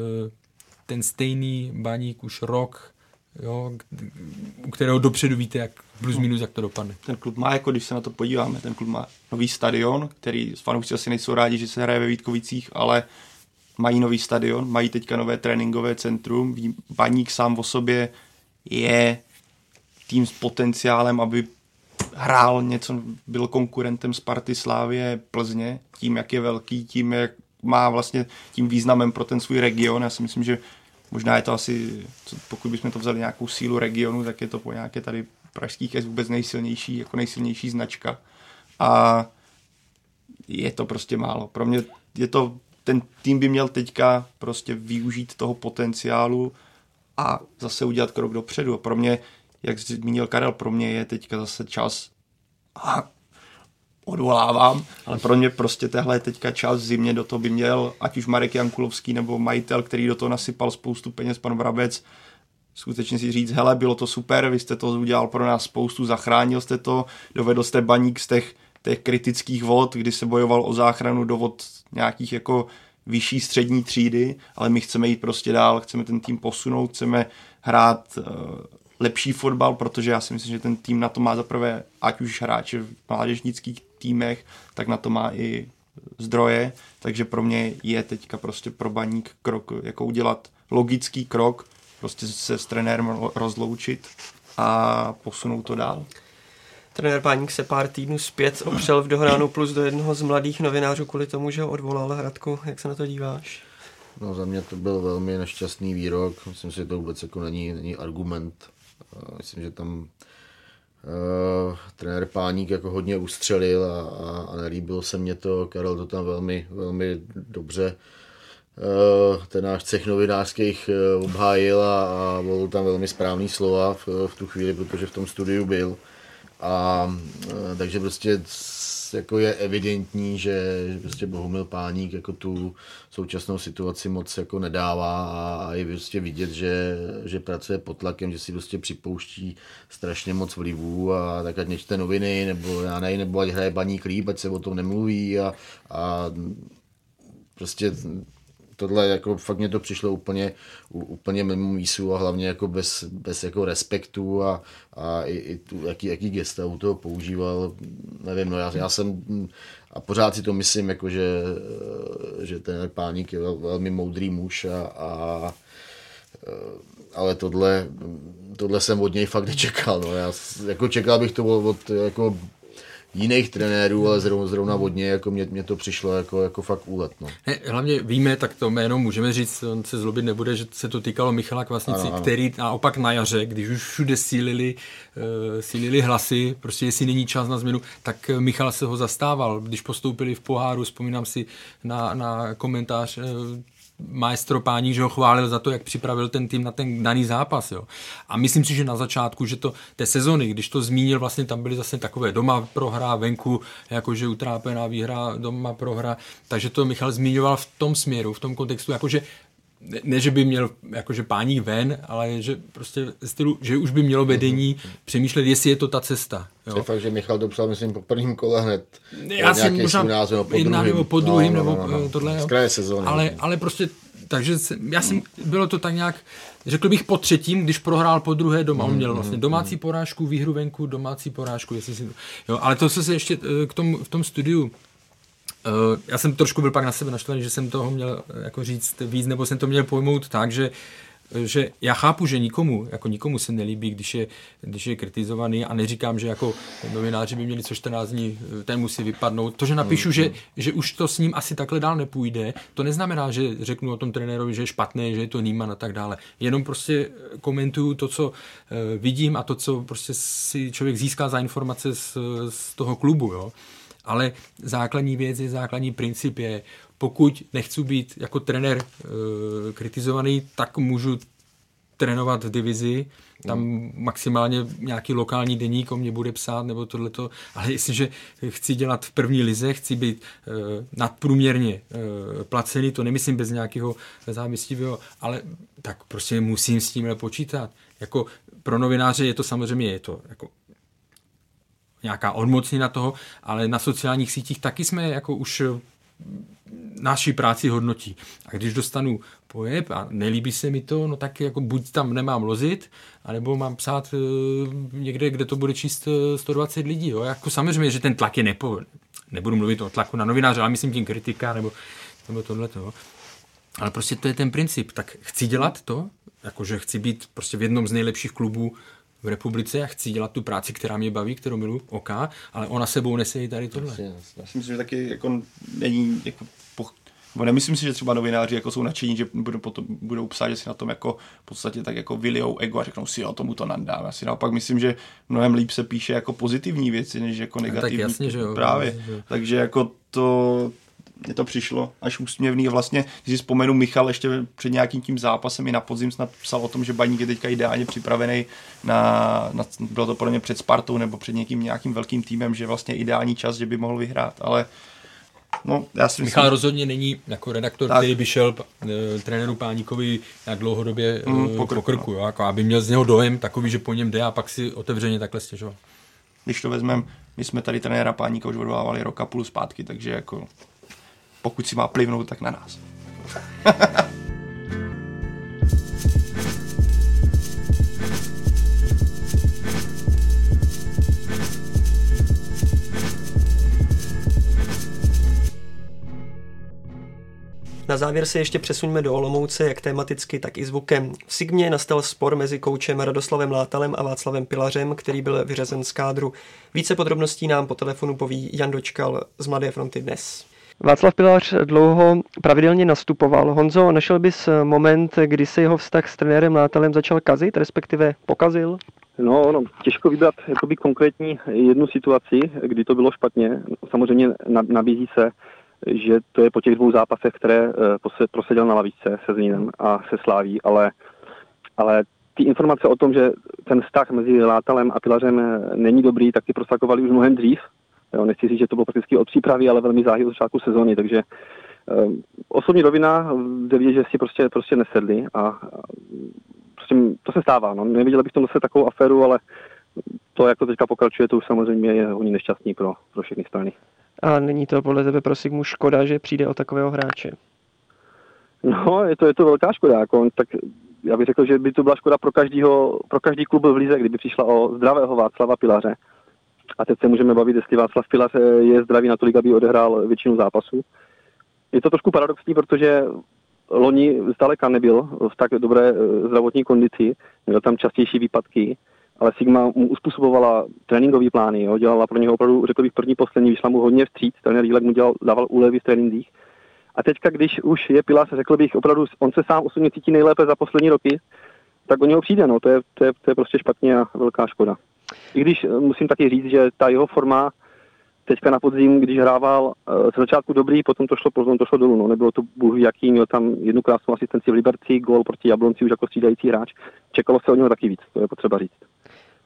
S6: ten stejný baník už rok jo, u kterého dopředu víte, jak plus minus, jak to dopadne.
S7: Ten klub má, jako když se na to podíváme, ten klub má nový stadion, který s fanoušci asi nejsou rádi, že se hraje ve Vítkovicích, ale mají nový stadion, mají teďka nové tréninkové centrum, Baník sám o sobě je tým s potenciálem, aby hrál něco, byl konkurentem Sparty Slávě Plzně, tím, jak je velký, tím, jak má vlastně tím významem pro ten svůj region. Já si myslím, že Možná je to asi, pokud bychom to vzali nějakou sílu regionu, tak je to po nějaké tady pražských je vůbec nejsilnější, jako nejsilnější značka. A je to prostě málo. Pro mě je to, ten tým by měl teďka prostě využít toho potenciálu a zase udělat krok dopředu. Pro mě, jak zmínil Karel, pro mě je teďka zase čas a odvolávám, ale pro mě prostě tehle teďka čas zimě do toho by měl, ať už Marek Jankulovský nebo majitel, který do toho nasypal spoustu peněz, pan Vrabec, skutečně si říct, hele, bylo to super, vy jste to udělal pro nás spoustu, zachránil jste to, dovedl jste baník z těch, těch kritických vod, kdy se bojoval o záchranu do vod nějakých jako vyšší střední třídy, ale my chceme jít prostě dál, chceme ten tým posunout, chceme hrát uh, lepší fotbal, protože já si myslím, že ten tým na to má zaprvé, ať už hráče v mládežnických týmech, tak na to má i zdroje, takže pro mě je teďka prostě pro baník krok, jako udělat logický krok, prostě se s trenérem rozloučit a posunout to dál.
S4: Trenér Páník se pár týdnů zpět opřel v dohránu plus do jednoho z mladých novinářů kvůli tomu, že ho odvolal Hradku. Jak se na to díváš?
S5: No za mě to byl velmi nešťastný výrok. Myslím si, že to vůbec jako není, není argument. Myslím, že tam Uh, trenér Páník jako hodně ustřelil a, a, a nelíbilo se mně to, Karel to tam velmi, velmi dobře uh, ten náš cech novinářských uh, obhájil a, a volil tam velmi správný slova v, v tu chvíli, protože v tom studiu byl. A takže prostě jako je evidentní, že, prostě Bohumil Páník jako tu současnou situaci moc jako nedává a je prostě vidět, že, že pracuje pod tlakem, že si prostě připouští strašně moc vlivů a tak ať nečte noviny, nebo já nevím, nebo ať hraje baník líp, ať se o tom nemluví a, a prostě tohle jako fakt mě to přišlo úplně, úplně mimo mísu a hlavně jako bez, bez jako respektu a, a i, i tu, jaký, jaký gesta u toho používal, nevím, no já, já jsem a pořád si to myslím, jako že, že ten páník je vel, velmi moudrý muž a, a ale tohle, tohle jsem od něj fakt nečekal. No. Já jako čekal bych to od jako jiných trenérů, ale zrovna, zrovna vodně, jako mě, mě to přišlo jako, jako fakt úlet. No.
S6: Ne, hlavně víme, tak to jméno můžeme říct, on se zlobit nebude, že se to týkalo Michala Kvasnici, ano, ano. který naopak na jaře, když už všude sílili, uh, sílili hlasy, prostě jestli není čas na změnu, tak Michal se ho zastával. Když postoupili v poháru, vzpomínám si na, na komentář uh, maestro Páník, že ho chválil za to, jak připravil ten tým na ten daný zápas. Jo. A myslím si, že na začátku, že to té sezony, když to zmínil, vlastně tam byly zase takové doma prohra, venku, jakože utrápená výhra, doma prohra, takže to Michal zmiňoval v tom směru, v tom kontextu, jakože ne, ne, že by měl jakože pání ven, ale že prostě stylu, že už by mělo vedení mm-hmm. přemýšlet, jestli je to ta cesta.
S5: Jo. Je fakt, že Michal to psal, myslím, po prvním kole hned.
S6: Já jsem možná název, po druhým. nebo po druhým, no, no, nebo no, no. tohle.
S5: Z kraje sezóny.
S6: Ale, ale prostě, takže já jsem, bylo to tak nějak, řekl bych po třetím, když prohrál po druhé doma. On mhm, měl vlastně mhm, domácí mhm. porážku, výhru venku, domácí porážku, jestli si, jo, ale to, co se ještě eh, k tomu, v tom studiu Uh, já jsem trošku byl pak na sebe naštvaný, že jsem toho měl eh, jako říct víc, nebo jsem to měl pojmout tak, že eh, že já chápu, že nikomu, jako nikomu se nelíbí, když je, když je kritizovaný a neříkám, že jako novináři by měli co 14 dní, ten musí vypadnout. To, že napíšu, mm, že, mm. že už to s ním asi takhle dál nepůjde, to neznamená, že řeknu o tom trenérovi, že je špatné, že je to Nýman a tak dále. Jenom prostě komentuju to, co vidím a to, co prostě si člověk získá za informace z, z toho klubu. Jo. Ale základní věc je, základní princip je, pokud nechci být jako trenér e, kritizovaný, tak můžu trénovat v divizi, tam maximálně nějaký lokální deník o mě bude psát nebo tohleto, ale jestliže chci dělat v první lize, chci být uh, nadprůměrně uh, placený, to nemyslím bez nějakého závistivého, ale tak prostě musím s tím počítat. Jako pro novináře je to samozřejmě, je to jako nějaká odmocnina toho, ale na sociálních sítích taky jsme jako už naší práci hodnotí. A když dostanu pojeb a nelíbí se mi to, no tak jako buď tam nemám lozit, anebo mám psát uh, někde, kde to bude číst 120 eh, lidí. Jo. Jako samozřejmě, že ten tlak je nepo... Nebudu mluvit o tlaku na novináře, ale myslím tím kritika nebo, nebo tohle. Ale prostě to je ten princip. Tak chci dělat to, jakože chci být prostě v jednom z nejlepších klubů v republice a chci dělat tu práci, která mě baví, kterou milu, OK, ale ona sebou nese i tady tohle. Jasně,
S7: jasně. Já si myslím, že taky jako není jako poch... Bo nemyslím si, že třeba novináři jako jsou nadšení, že budou, potom, budou psát, že si na tom jako v podstatě tak jako vylijou ego a řeknou si, jo, tomu to nandám. Já si naopak myslím, že mnohem líp se píše jako pozitivní věci, než jako negativní. No, tak
S6: jasně, že jo.
S7: Právě. Že... Takže jako to, mně to přišlo až úsměvný. Vlastně, když si vzpomenu, Michal ještě před nějakým tím zápasem i na podzim snad psal o tom, že Baník je teďka ideálně připravený na, na bylo to podle mě před Spartou nebo před někým nějakým velkým týmem, že vlastně ideální čas, že by mohl vyhrát, ale No, já si
S6: Michal myslím... rozhodně není jako redaktor, tak. který by šel e, trenéru Páníkovi jak dlouhodobě mm, po krku, po krku no. jo, jako aby měl z něho dojem takový, že po něm jde a pak si otevřeně takhle stěžoval.
S7: Když to vezmeme, my jsme tady trenéra Páníka už odvolávali roka půl zpátky, takže jako pokud si má plivnout, tak na nás.
S4: Na závěr se ještě přesuňme do Olomouce, jak tematicky, tak i zvukem. V Sigmě nastal spor mezi koučem Radoslavem Látalem a Václavem Pilařem, který byl vyřazen z kádru. Více podrobností nám po telefonu poví Jan Dočkal z Mladé fronty dnes. Václav Pilař dlouho pravidelně nastupoval. Honzo, našel bys moment, kdy se jeho vztah s trenérem Látalem začal kazit, respektive pokazil?
S8: No, no, těžko vybrat jakoby konkrétní jednu situaci, kdy to bylo špatně. Samozřejmě nabízí se, že to je po těch dvou zápasech, které eh, proseděl na lavičce se Zlínem a se Sláví, ale, ale ty informace o tom, že ten vztah mezi Látalem a Pilařem eh, není dobrý, tak ty prosakovaly už mnohem dřív. Jo, nechci říct, že to bylo prakticky od přípravy, ale velmi záhy od začátku sezóny, takže eh, osobní rovina jde vidět, že si prostě, prostě nesedli a, a prostě to se stává. No. Neviděl bych tomu se takovou aféru, ale to, jak to teďka pokračuje, to už samozřejmě je hodně nešťastný pro, pro všechny strany.
S4: A není to podle tebe pro Sigmu škoda, že přijde o takového hráče?
S8: No, je to, je to velká škoda. Jako, tak já bych řekl, že by to byla škoda pro, každýho, pro každý klub v Lize, kdyby přišla o zdravého Václava Pilaře. A teď se můžeme bavit, jestli Václav Pilař je zdravý natolik, aby odehrál většinu zápasů. Je to trošku paradoxní, protože loni zdaleka nebyl v tak dobré eh, zdravotní kondici, měl tam častější výpadky, ale Sigma mu uspůsobovala tréninkové plány, jo, dělala pro něho opravdu, řekl bych, první, poslední, vyšla mu hodně vstříc, trenér Jílek mu dělal, dával úlevy v trénincích. A teďka, když už je Pilas, řekl bych, opravdu on se sám osobně cítí nejlépe za poslední roky, tak o něho přijde, no, to je, to je, to je prostě špatně a velká škoda. I když eh, musím taky říct, že ta jeho forma teďka na podzim, když hrával uh, z začátku dobrý, potom to šlo, potom to šlo dolů. No. Nebylo to bůh jaký, měl tam jednu krásnou asistenci v Liberci, gol proti Jablonci už jako střídající hráč. Čekalo se od něho taky víc, to je potřeba říct.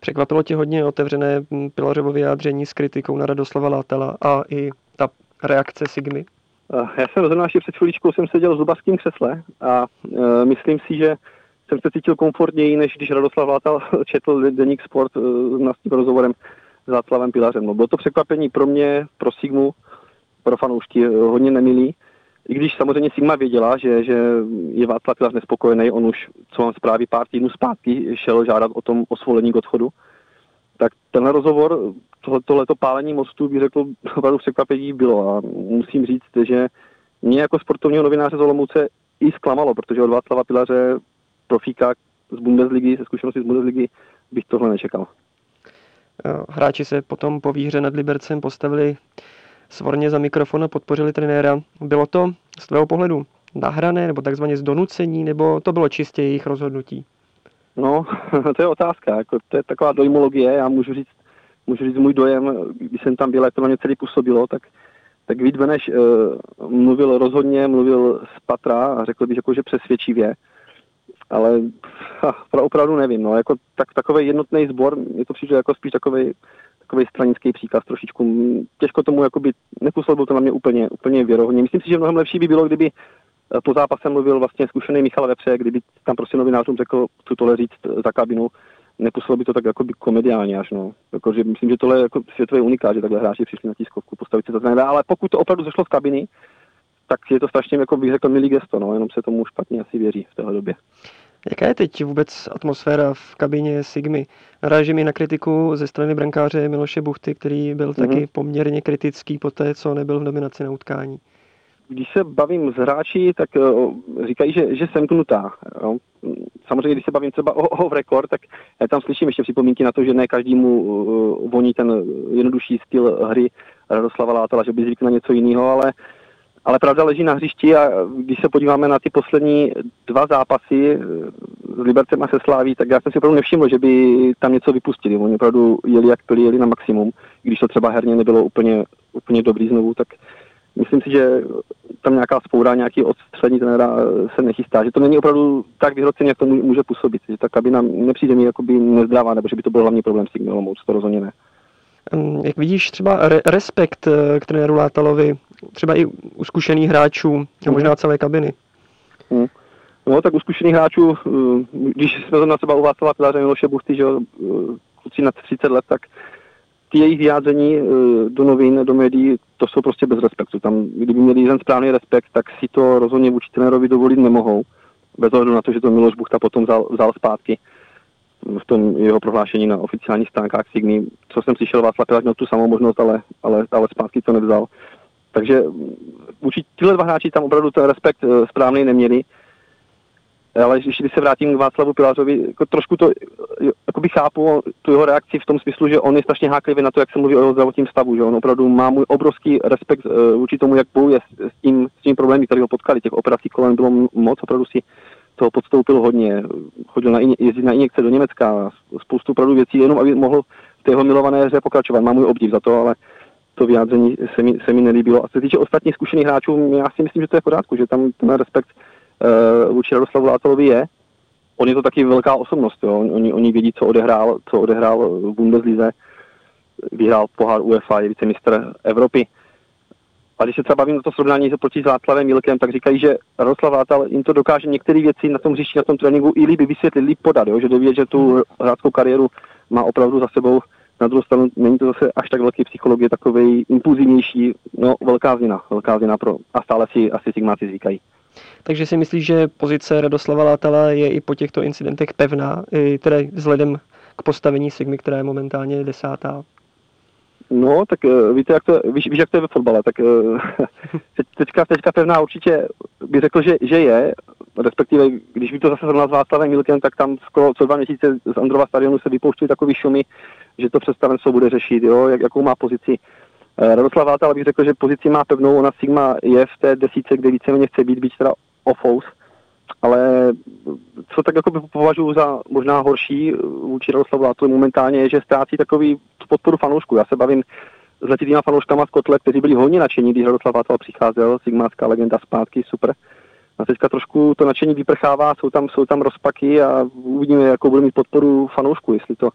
S4: Překvapilo tě hodně otevřené hm, Pilařovo vyjádření s kritikou na Radoslava Látela a i ta reakce Sigmy?
S8: Uh, já jsem rozhodl, že před chvíličkou jsem seděl v zubařském křesle a myslím si, že jsem se cítil komfortněji, než když Radoslav Látal četl Deník Sport s tím rozhovorem s Václavem Pilařem. No, bylo to překvapení pro mě, pro Sigmu, pro fanoušky hodně nemilý. I když samozřejmě Sigma věděla, že, že je Václav Pilař nespokojený, on už, co mám zprávy, pár týdnů zpátky šel žádat o tom osvolení k odchodu. Tak tenhle rozhovor, tohle, tohleto pálení mostu, bych řekl, opravdu překvapení bylo. A musím říct, že mě jako sportovního novináře z Olomouce i zklamalo, protože od Václava Pilaře profíka z Bundesligy, ze zkušenosti z Bundesligy, bych tohle nečekal.
S4: Hráči se potom po výhře nad Libercem postavili svorně za mikrofon a podpořili trenéra. Bylo to z tvého pohledu nahrané nebo takzvaně zdonucení, nebo to bylo čistě jejich rozhodnutí?
S8: No, to je otázka. Jako, to je taková dojmologie. Já můžu říct, můžu říct můj dojem, když jsem tam byl, jak to na mě celý působilo, tak, tak Vít Beneš uh, mluvil rozhodně, mluvil z patra a řekl bych, jako, že přesvědčivě ale ha, opravdu nevím, no, jako tak, takový jednotný sbor, je to přijde jako spíš takový takový stranický příkaz trošičku. Těžko tomu jakoby nepůsobil to na mě úplně, úplně věrohodně. Myslím si, že mnohem lepší by bylo, kdyby eh, po zápase mluvil vlastně zkušený Michal Vepře, kdyby tam prostě novinářům řekl, co tohle říct za kabinu, nepůsobilo by to tak jako by komediálně až, no. Jako, že myslím, že tohle je jako světový unikát, že takhle hráči přišli na tiskovku postavit se to trenéra, ale pokud to opravdu zešlo z kabiny, tak je to strašně, jako bych řekl, milý gesto, no, jenom se tomu špatně asi věří v téhle době.
S4: Jaká je teď vůbec atmosféra v kabině Sigmy? Naráží mi na kritiku ze strany brankáře Miloše Buchty, který byl mm-hmm. taky poměrně kritický po té, co nebyl v nominaci na utkání.
S8: Když se bavím s hráči, tak uh, říkají, že, že semknutá. Jo. Samozřejmě, když se bavím třeba o, o rekord, tak já tam slyším ještě připomínky na to, že ne každému uh, voní ten jednodušší styl hry Radoslava Látala, že by zvykl na něco jiného, ale ale pravda leží na hřišti a když se podíváme na ty poslední dva zápasy eh, s Libercem a se Sláví, tak já jsem si opravdu nevšiml, že by tam něco vypustili. Oni opravdu jeli jak pili, jeli na maximum. Když to třeba herně nebylo úplně, úplně dobrý znovu, tak myslím si, že tam nějaká spoura, nějaký odstřední trenéra eh, se nechystá. Že to není opravdu tak vyhrocený, jak to může působit. Že ta kabina nepřijde mi jakoby nezdravá, nebo že by to byl hlavní problém s tím to rozhodně ne.
S4: Jak vidíš třeba re- respekt eh, k trenéru Látalovi, třeba i u zkušených hráčů a možná celé kabiny?
S8: Hmm. No tak u zkušených hráčů, eh, když jsme na třeba u Václava Piláře Miloše Buchty, že eh, kluci na 30 let, tak ty jejich vyjádření do novin, do médií, to jsou prostě bez respektu. Tam, kdyby měli jeden správný respekt, tak si to rozhodně vůči trenérovi dovolit nemohou. Bez ohledu na to, že to Miloš Buchta potom vzal, vzal zpátky v tom jeho prohlášení na oficiálních stránkách Signy. Co jsem slyšel, Václav Pilák měl tu samou možnost, ale, ale, ale zpátky to nevzal. Takže určitě tyhle dva hráči tam opravdu ten respekt eh, správný neměli. Ale když se vrátím k Václavu Pilářovi, jako trošku to by chápu tu jeho reakci v tom smyslu, že on je strašně háklivý na to, jak se mluví o jeho zdravotním stavu, že on opravdu má můj obrovský respekt uh, vůči tomu, jak bojuje s, s, tím, s tím problémy, které ho potkali. Těch operací kolem bylo moc, opravdu si toho podstoupil hodně. Chodil na, jezdit na injekce do Německa, spoustu opravdu věcí, jenom aby mohl v té jeho milované hře pokračovat. Mám můj obdiv za to, ale to vyjádření se mi, se mi nelíbilo. A co se týče ostatních zkušených hráčů, já si myslím, že to je v pořádku, že tam ten respekt uh, vůči Radoslavu Látalovi je. On je to taky velká osobnost, jo. Oni, oni vědí, co odehrál, co odehrál v Bundeslize, vyhrál pohár UEFA, je vicemistr Evropy. A když se třeba bavím o to srovnání proti Václavem Milkem, tak říkají, že Radoslav Vátal jim to dokáže některé věci na tom hřišti, na tom tréninku i líbí vysvětlit, líp podat, jo? že doví, že tu hráčskou kariéru má opravdu za sebou. Na druhou stranu není to zase až tak velký psychologie, takový impulzivnější, no velká změna, velká změna pro, a stále si asi sigmáci zvykají.
S4: Takže si myslíš, že pozice Radoslava Látala je i po těchto incidentech pevná, i tedy vzhledem k postavení Sigmy, která je momentálně desátá?
S8: No, tak uh, víte, jak to, víš, víš, jak to je ve fotbale, tak uh, teďka, teďka pevná určitě bych řekl, že, že je, respektive, když by to zase zrovna s Václavem Milkem, tak tam skoro co dva měsíce z Androva stadionu se vypouští takový šumy, že to představenstvo bude řešit, jo, jak, jakou má pozici. Uh, Radoslav Vátal bych řekl, že pozici má pevnou, ona Sigma je v té desíce, kde víceméně chce být, být teda off ale co tak jako považuji za možná horší vůči Radoslavu Látlovi momentálně je, že ztrácí takový podporu fanoušků. Já se bavím s letitýma fanouškama z Kotle, kteří byli hodně nadšení, když Radoslav Václav přicházel, sigmácká legenda zpátky, super. A teďka trošku to nadšení vyprchává, jsou tam, jsou tam rozpaky a uvidíme, jakou bude mít podporu fanoušků, jestli, to,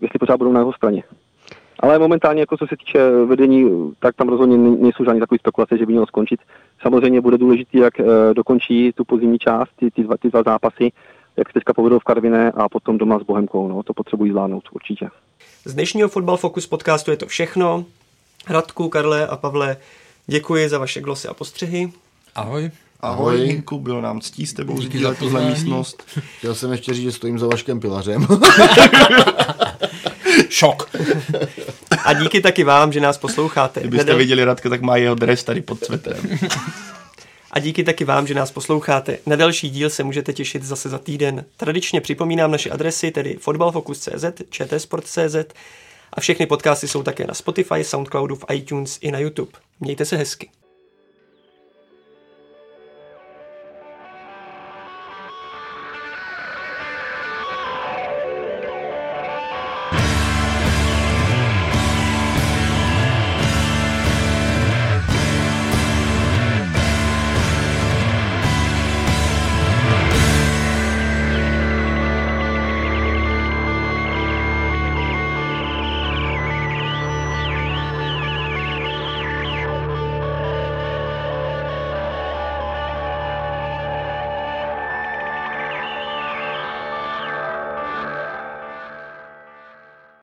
S8: jestli pořád budou na jeho straně. Ale momentálně, jako co se týče vedení, tak tam rozhodně nejsou žádné takové spekulace, že by mělo skončit. Samozřejmě bude důležité, jak e, dokončí tu pozimní část, ty, ty, dva, ty dva zápasy, jak se teďka povedou v Karviné a potom doma s Bohemkou. No, to potřebují zvládnout určitě.
S4: Z dnešního Football Focus podcastu je to všechno. Radku, Karle a Pavle, děkuji za vaše glosy a postřehy.
S6: Ahoj.
S7: Ahoj, Hinku, bylo nám ctí s tebou sdílet tuhle místnost.
S5: Chtěl jsem ještě říct, že stojím za Vaškem Pilařem.
S6: Šok.
S4: A díky taky vám, že nás posloucháte.
S7: Kdybyste Nedel... viděli Radka, tak má jeho dres tady pod cvetem.
S4: A díky taky vám, že nás posloucháte. Na další díl se můžete těšit zase za týden. Tradičně připomínám naše adresy, tedy fotbalfocus.cz, čtsport.cz a všechny podcasty jsou také na Spotify, Soundcloudu, v iTunes i na YouTube. Mějte se hezky.